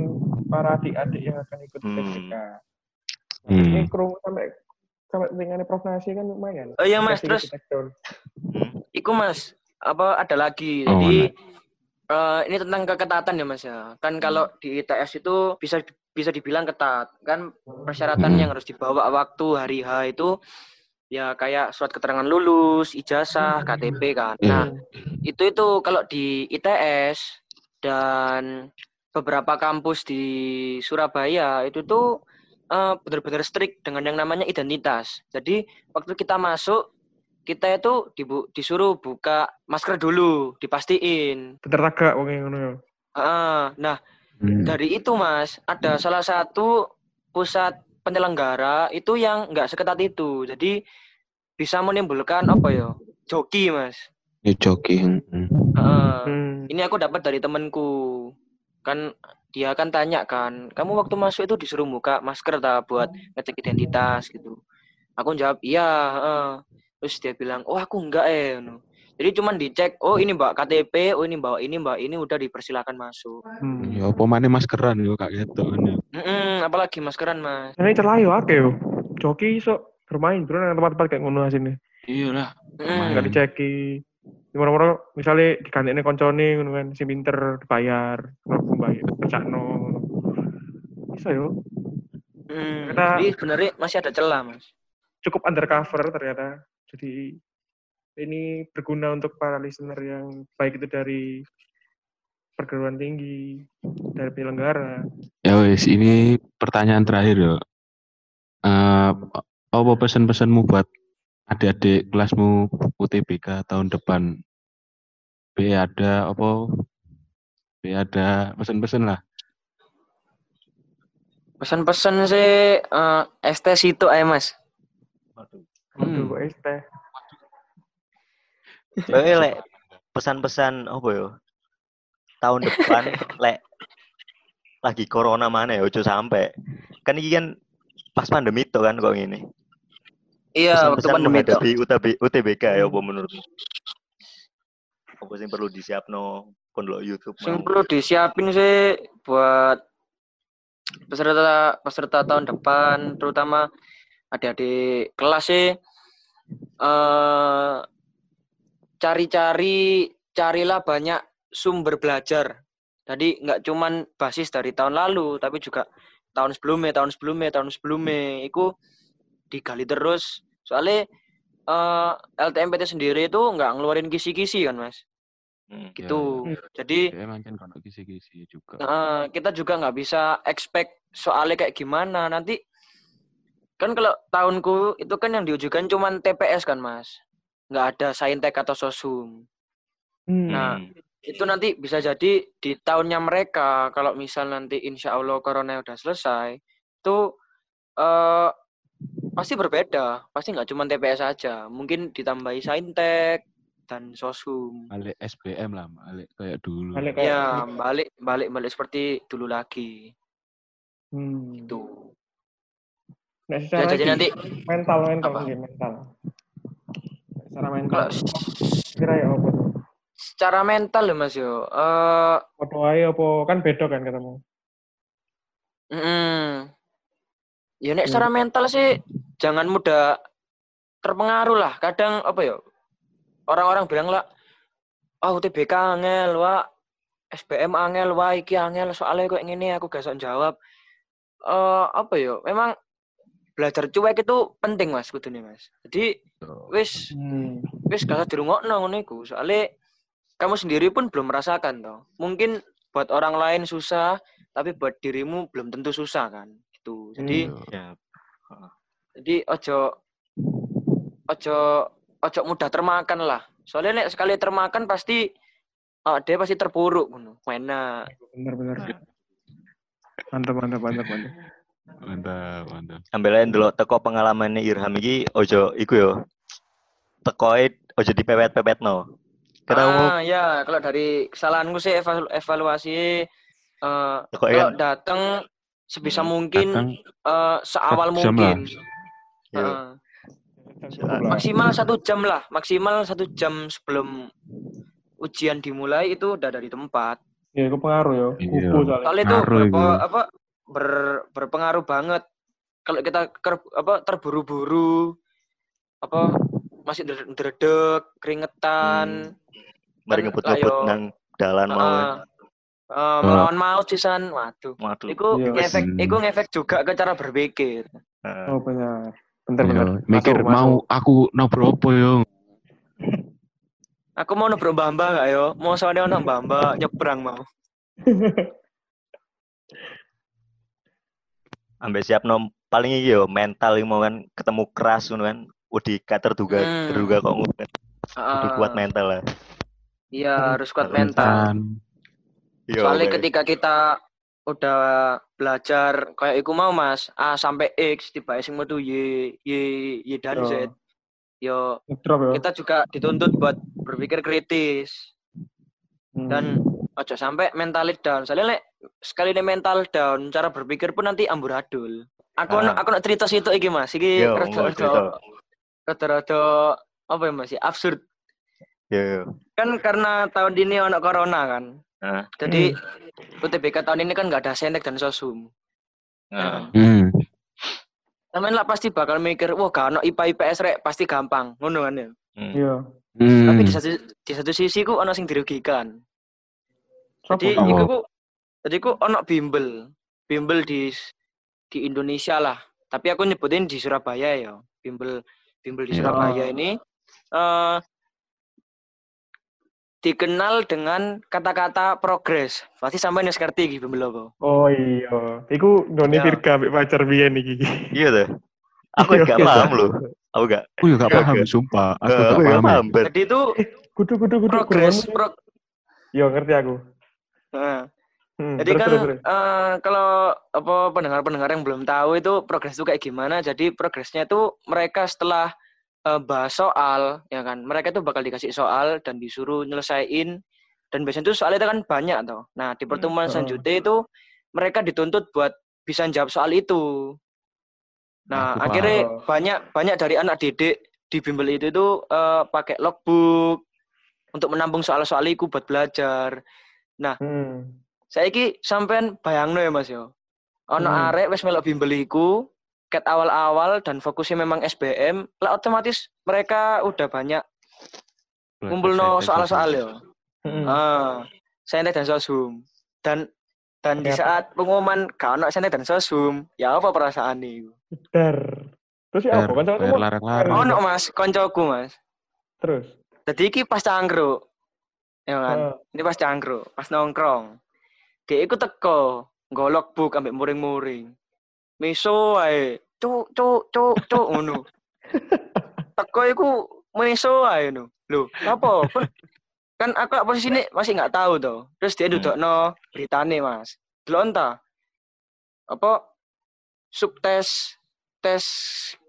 para adik-adik yang akan ikut Hmm. PPK. Hmm. Ini kerungu sampai sampai telinganya Prof Nasi kan lumayan. Oh iya Mas, terus. Hmm. Iku Mas, apa ada lagi. Oh, Jadi eh, ini tentang keketatan ya Mas ya. Kan kalau di ITS itu bisa bisa dibilang ketat. Kan persyaratan Hmm. yang harus dibawa waktu hari H itu ya kayak surat keterangan lulus, ijazah, KTP kan. Iya. Nah, itu itu kalau di ITS dan beberapa kampus di Surabaya itu tuh eh, benar-benar strict dengan yang namanya identitas. Jadi waktu kita masuk kita itu dibu- disuruh buka masker dulu, dipastiin. Tetertaga wong yang ngono ya. Ah, nah Hmm. dari itu mas ada salah satu pusat penyelenggara itu yang nggak seketat itu. Jadi bisa menimbulkan apa ya joki mas. Ya jogging. Hmm. Hmm. ini aku dapat dari temanku kan dia kan tanya kan kamu waktu masuk itu disuruh buka masker tak buat ngecek identitas gitu aku jawab iya heeh." terus dia bilang oh aku enggak eh no. Jadi cuman dicek oh ini mbak KTP oh ini mbak ini mbak ini udah dipersilakan masuk Hmm. Ya apa maneh maskeran yo kak gitu ya. Mm-mm, apalagi maskeran mas Ini celah yo akeh yo. Joki iso bermain bro nang tempat-tempat kayak ngono sini. Iya lah. Enggak diceki. Moro-moro misalnya digandene koncone ngono kan, si pinter dibayar, ngono bayar, pecakno. Bisa yo. Mm, Kita- jadi sebenarnya masih ada celah mas Cukup undercover ternyata. Jadi ini berguna untuk para listener yang baik itu dari perguruan tinggi, dari penyelenggara. Ya wes ini pertanyaan terakhir yo. Eh apa pesan-pesanmu buat adik-adik kelasmu UTBK tahun depan? B ada apa? B ada pesan-pesan lah. pesan-pesan sih eh ST situ aja mas Waduh. Waduh, Hmm. kok Kowe lek pesan-pesan apa yo? Tahun depan lek lagi corona mana ya ojo sampai. Kan iki kan pas pandemi itu kan kok ngene. iya waktu pandemi itu UTB, UTBK ya apa menurutmu? Apa sih perlu disiapno pun lo YouTube mau? perlu disiapin sih buat peserta peserta tahun depan, terutama adik-adik kelas sih eh cari-cari carilah banyak sumber belajar. Jadi nggak cuman basis dari tahun lalu, tapi juga tahun sebelumnya, tahun sebelumnya, tahun sebelumnya. Itu digali terus. Soalnya eh LTMPT sendiri itu nggak ngeluarin kisi-kisi kan mas, Hmm. gitu. Ya. Jadi Emang kan kisi-kisi juga. Heeh, kita juga nggak bisa expect soalnya kayak gimana nanti kan kalau tahunku itu kan yang diujukan cuman TPS kan mas nggak ada saintek atau sosum Hmm. Nah, Hmm. itu nanti bisa jadi di tahunnya mereka kalau misal nanti insya Allah corona udah selesai itu eh pasti berbeda pasti nggak cuma TPS aja mungkin ditambahi saintek dan sosum Balik SBM lah, balik kayak dulu. Balik kayak- ya balik balik balik seperti dulu lagi Hmm. itu Nah, ya, jadi nanti mental mental Apa? mungkin mental. Secara mental. Kira ya apa tuh? secara mental ya mas yo eh Foto aja apa kan beda kan ketemu. mm, ya nek secara mental sih jangan mudah terpengaruh lah. Kadang apa ya? Orang-orang bilang lah, ah UTBK angel, wah SBM angel, wah iki angel, soalnya kok ngene aku gak jawab. Eh apa ya? Memang belajar cuek itu penting Mas kudune Mas. Jadi wis Hmm. wis gak usah dirungokno ngono iku. Soale kamu sendiri pun belum merasakan toh. Mungkin buat orang lain susah, tapi buat dirimu belum tentu susah kan. Gitu. Jadi Hmm. Ya. jadi ojo ojo ojo mudah termakan lah. Soalnya nek sekali termakan pasti ah, dia pasti terpuruk ngono. Enak. Bener bener. Mantap mantap mantap mantap. Mantap, mantap. Ambilnya dulu teko pengalamannya Irham iki ojo iku yo. Tekoe ojo dipepet-pepet no. Karena Ah ya, kalau dari kesalahanku sih evalu- evaluasi eh tekoe kalau kan datang sebisa Hmm, mungkin Datang eh, seawal mungkin. Iya. Lah. maksimal satu jam lah, maksimal satu jam sebelum ujian dimulai itu udah dari tempat. Ya, itu pengaruh ya. Iya. Kupu soalnya. Soalnya itu itu. apa ber- berpengaruh banget. Kalau kita ker- apa terburu-buru apa masih dredeg, keringetan, mari kan ngebut-ngebut nang dalan mau. heeh, eh, melawan maut sisan. Waduh. Waduh. Iku Iya. ngefek, Hmm. iku ngefek juga ke cara berpikir. Heeh. Oh benar. Bentar Iya, bentar. mikir Masuk, mau masuk. aku nobro apa yo. Aku mau nobro mbah-mbah gak yo? Mau soalnya ono mbah-mbah nyebrang mau. Ambek siap nom paling iki yo mental iki mau kan ketemu keras ngono kan. Udah gak terduga Hmm. terduga kok ngono kan. Heeh. kuat mental lah. Iya, harus kuat Mental. mental. Kan. Iya, Soalnya ketika kita udah belajar kayak iku mau Mas, A sampai X tiba sing metu Y Y Y dan Yo. Z. Yo, Drop ya. kita juga dituntut buat berpikir kritis Hmm. dan ojo sampai mentalit down. Soalnya lek sekali ini mental down, cara berpikir pun nanti amburadul. Aku Ah. nak aku nak cerita situ iki Mas. Iki Yo, rada- rada-rada apa ya Mas? ya, Absurd. Yo, yo. Kan karena tahun ini ono corona kan. Nah, Jadi UTBK tahun ini kan nggak ada senek dan sosum. nah. Hmm. Temen lah pasti bakal mikir, wah gak ono IPA IPS rek, pasti gampang. Ngono kan ya. Hmm. Iya. Hmm. Tapi di satu di satu sisi ku ono sing dirugikan. Jadi? Oh. iku ku jadi ku ono bimbel. Bimbel di di Indonesia lah. Tapi aku nyebutin di Surabaya ya. Bimbel bimbel di Iya. Surabaya ini eh dikenal dengan kata-kata progres. Pasti sampai wis ngerti iki bimbel apa. Oh iya. Iku Doni Ya. Virga ambek pacar biyen iki. Iya tuh. Aku Iya, gak iya. paham loh. Aku gak. Aku juga gak Gak, paham gak. sumpah. Aku gak gak paham. Jadi itu Kudu kudu kudu. progres kudu. pro- Iya ngerti aku. Nah, Hmm, Jadi terus, kan terus, terus. eh, kalau apa pendengar-pendengar yang belum tahu itu progres itu kayak gimana. Jadi progresnya itu mereka setelah eh, bahas soal, ya kan, mereka itu bakal dikasih soal dan disuruh nyelesain. Dan biasanya itu soalnya itu kan banyak toh. Nah di pertemuan heeh. selanjutnya itu mereka dituntut buat bisa jawab soal itu. Nah Aku akhirnya banyak banyak dari anak didik di bimbel itu itu eh, pakai logbook untuk menampung soal-soal itu buat belajar. Hmm. Saiki sampean bayangno ya Mas yo. Ono Hmm. arek wis melok bimbel iku ket awal-awal dan fokusnya memang SBM, lah otomatis mereka udah banyak ngumpulno soal-soal yo. Hmm. Ah, Saintek dan sosum. Dan dan di Ternyata. saat pengumuman gak ono Saintek dan sosum, ya apa perasaan nih? Dar. Terus ya apa? Kan Bayar larang-larang. Ono Mas, koncoku Mas. Terus. Jadi iki pas cangkruk. Ya kan? Ah. Ini pas cangkruk, pas nongkrong. Dia ikut teko, golok buk ambek muring-muring. Miso ae, cuk cuk cuk cuk ngono. Teko iku miso ae ngono. Lho, apa? kan aku posisi ini masih nggak tahu tuh. Terus dia Hmm. duduk no beritane mas. Delok entah. Apa subtes tes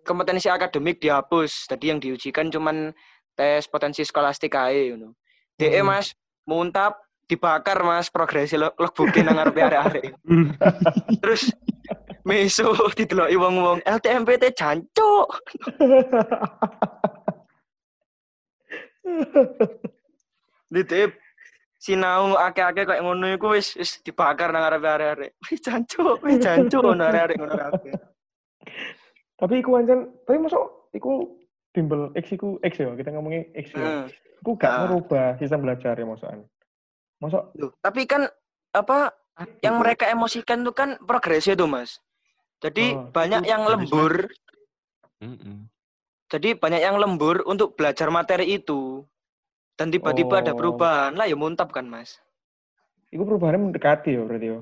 kompetensi akademik dihapus. Tadi yang diujikan cuman tes potensi skolastik ae ngono. DE Hmm. mas muntap dibakar mas progresi lo logbooknya nang ngarepe arek-arek. Terus meso dideloki wong-wong LTMPT jancuk. Ditip sinau akeh-akeh kayak ngono iku wis wis dibakar nang ngarepe arek-arek. Wis jancuk, wis jancuk ngono arek-arek ngono kabeh. Tapi iku ancen, tapi masuk iku bimbel X iku X ya, kita ngomongin X ya. Hmm. Gak Ah. merubah sistem belajar ya maksudnya. Masuk Loh, tapi kan apa yang mereka emosikan tuh kan progresnya tuh mas. Jadi Oh, banyak itu yang lembur. Jadi banyak yang lembur untuk belajar materi itu. Dan tiba-tiba ada Oh. perubahan lah ya muntap kan mas. iku perubahannya mendekati ya berarti ya.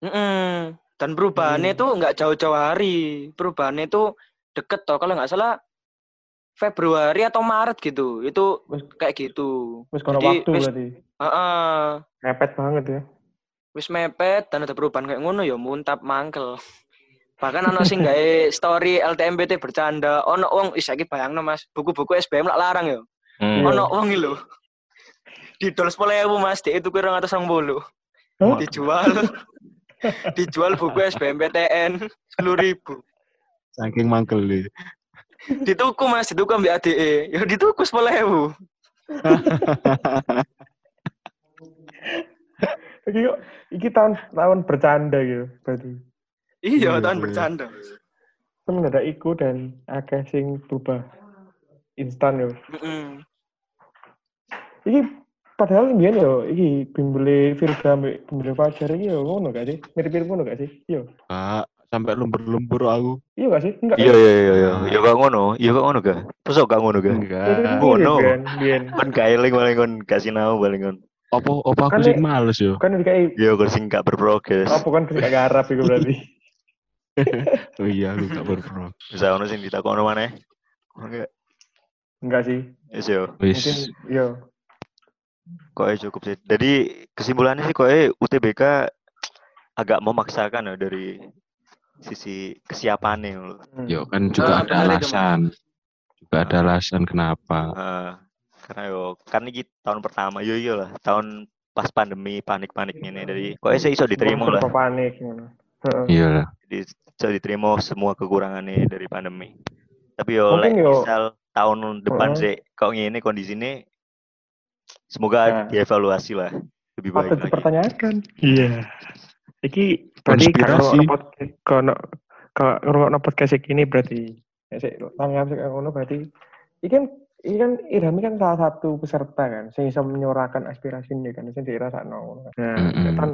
Mm-mm. Dan perubahannya Hmm. itu nggak jauh-jauh hari. Perubahannya itu deket toh. Kalau nggak salah Februari atau Maret gitu. Itu Wis kayak gitu. wis kono Jadi, waktu wis- berarti. Heeh. Mepet banget ya. wis mepet dan ada perubahan kayak ngono ya muntap mangkel. Bahkan ana sing gawe story LTMPT bercanda, ono wong wis saiki bayangno Mas, buku-buku SBM lak larang ya. Hmm. Ono wong iki lho. Didol 10.000 Mas, dia itu kira 280. Hah? Dijual. dijual buku SBMPTN 10.000. Saking mangkel nih. Dituku Mas, dituku ambek ADE. Ya dituku 10.000. Iki kok iki tahun tahun bercanda gitu berarti. Iya, Iya, tahun iya. bercanda. Temen ada iku dan akeh sing berubah instan yo. Heeh. Iki padahal mbiyen yo iki bimbele Virga ambek bimbele Fajar iki yo ngono gak sih? Mirip-mirip ngono gak sih? Iya. Kak, sampai lembur-lembur aku. Iya gak sih? Enggak. Iya iya iya iya. Ya gak ngono, iya gak ngono ga? Terus gak ngono ga? Enggak. Ngono. kan gak eling paling kon kasih nau paling kon. Apa apa aku Kan sih males yo. Kan dikai Iya kon sing gak berprogres. apa kan gak garap iku berarti. Oh iya, aku gak berpro. Bisa ono sing ditakono maneh. Oke, Enggak sih. wis yo. Mungkin Wis. yo. Kok cukup sih. Jadi kesimpulannya sih kok UTBK agak memaksakan ya dari sisi kesiapannya loh. Hmm. Yo kan juga Ah, ada alasan. Juga ada alasan kenapa. Eh, karena yo kan ini tahun pertama yo iya lah tahun pas pandemi panik-panik ini dari kok sih iso diterima lah panik. Iya lah. jadi iso diterima semua kekurangannya dari pandemi tapi yo lek yo- misal tahun depan Heeh. sih kok ngene kondisinya semoga Nah. dievaluasi lah lebih baik Patut lagi dipertanyakan. Iya. Iki berarti Konspirasi. kalau kalau kalau podcast iki ini berarti ya tanggap sik ngono berarti iki kan iki kan Irham kan salah satu peserta kan sing bisa menyuarakan aspirasi ini kan sing dirasakno kan. Nah, kan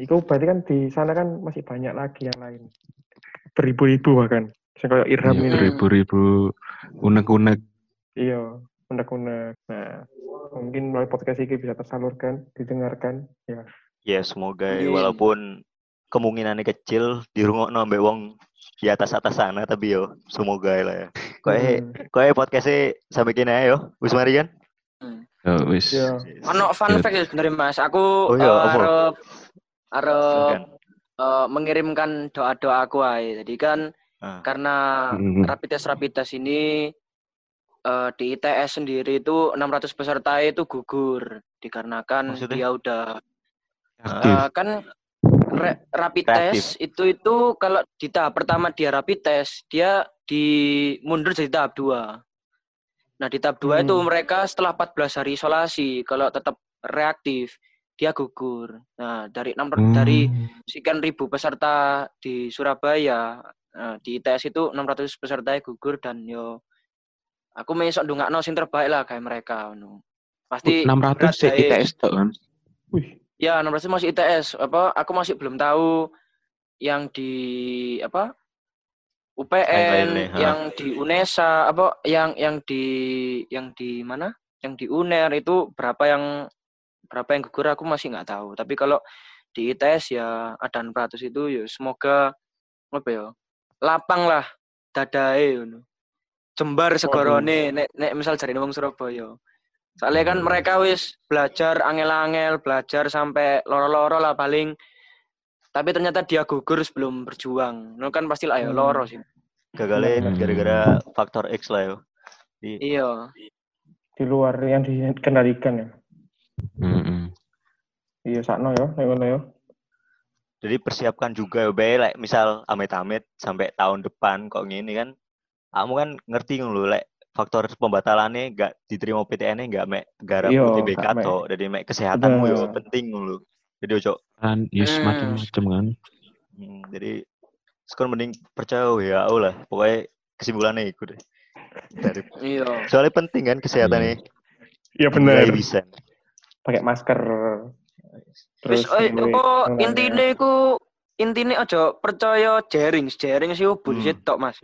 iku berarti kan di sana kan masih banyak lagi yang lain. Beribu-ribu bahkan. Sing kayak Irham Iya, ini. ribu-ribu unek-unek. Iya, unek-unek. Nah, mungkin melalui podcast ini bisa tersalurkan, didengarkan. Ya. ya semoga ya, Amin. walaupun kemungkinannya kecil dirungokno ambek wong di atas atas sana tapi yo semoga lah ya kok Hmm. kok podcastnya sampai kini aja yo wis mari kan Yo, wis. Ono fun fact ya sebenarnya Mas. Aku Oh iya, eh, apa? arep arep eh, mengirimkan doa-doa aku aja. Jadi kan Ah. karena rapid test rapid test ini eh, di ITS sendiri itu 600 peserta itu gugur dikarenakan Maksudnya? dia udah Aktif. eh, kan rapid Reaktif. test itu itu kalau di tahap pertama dia rapid test dia di mundur jadi tahap dua. Nah di tahap dua itu Hmm. mereka setelah 14 hari isolasi kalau tetap reaktif dia gugur. Nah dari enam Hmm. dari sekian ribu peserta di Surabaya nah, di ITS itu 600 peserta gugur dan yo aku mesok ndongakno sing terbaik lah kayak mereka no. Pasti 600 berat, sih. ITS tok kan. Wih, Ya, 600 masih ITS. Apa aku masih belum tahu yang di apa? UPN, ha. yang di UNESA, apa yang yang di yang di mana? Yang di UNER itu berapa yang berapa yang gugur aku masih nggak tahu. Tapi kalau di ITS ya ada 600 itu ya semoga apa ya? Lapang lah dadae ngono. Jembar segorone nek nek misal jari wong Surabaya. Soalnya kan mereka wis belajar angel-angel, belajar sampai loro-loro lah paling. Tapi ternyata dia gugur sebelum berjuang. Nó kan pasti lah ya Hmm. loro sih. gagalnya Hmm. gara-gara faktor X lah yo di Iya. di luar yang dikendalikan ya. Mm-mm. Iya, sakno ya, ngono ya. jadi persiapkan juga yo bae like, misal amit-amit sampai tahun depan kok gini kan kamu kan ngerti ngono lek faktor pembatalannya gak diterima PTN-nya gak mek garap Iya, UTBK to jadi mek kesehatanmu yo penting ngono jadi ojo Kan yes Hmm. macam-macam kan. hmm, jadi Sekon mending percaya WHO lah. Pokoknya kesimpulannya itu deh. Dari, Iya. soalnya penting kan kesehatan Iya. nih. Iya bener. bisa. Pakai masker. Terus Terus eh apa tangannya. intine iku intine aja percaya jaring, jaring sih bullshit tok Mas.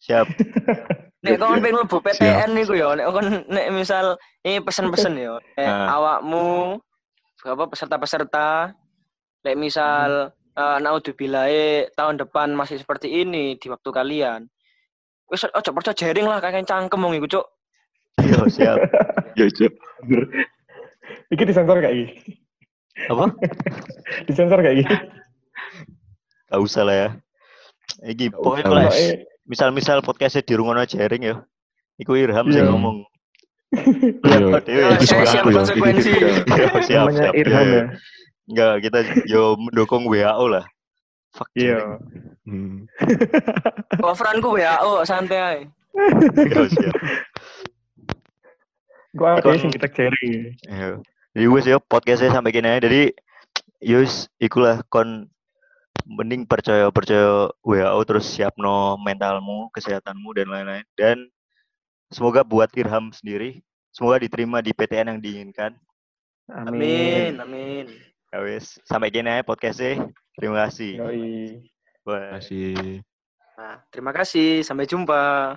Siap. Nek kon pengen mlebu PTN niku ya, nek kon nek misal ini pesen-pesen ya, nek Ah. awakmu apa peserta-peserta nek misal eh naudzubillahi tahun depan masih seperti ini di waktu kalian. Wis aja percaya jaring lah kakek cangkem wong iku, Cuk. Yo, siap. Yo, Cuk. Iki disensor kayak gini. Apa? Disensor kayak gini. Gak usah lah ya. Iki Gak pokoknya misal-misal podcastnya di rungono jaring ya. Iku Irham sing Iya. ngomong. Ya, itu suara aku ya. Iya, siap, siap. Irham Iya, ya. Enggak, kita yo mendukung WHO lah. Fuck Iya. jaring. Hmm. Coveranku WHO santai ae. Yo, siap. Gua ada sing kita jaring. Iya. Jadi wes ya podcastnya sampai gini aja. Jadi yus ikulah kon mending percaya percaya WHO terus siap no mentalmu, kesehatanmu dan lain-lain. Dan semoga buat Irham sendiri semoga diterima di PTN yang diinginkan. Amin, amin. Ya wes, sampai gini aja podcastnya. Terima kasih. Yoi. Bye. Masih Nah, terima kasih. Sampai jumpa.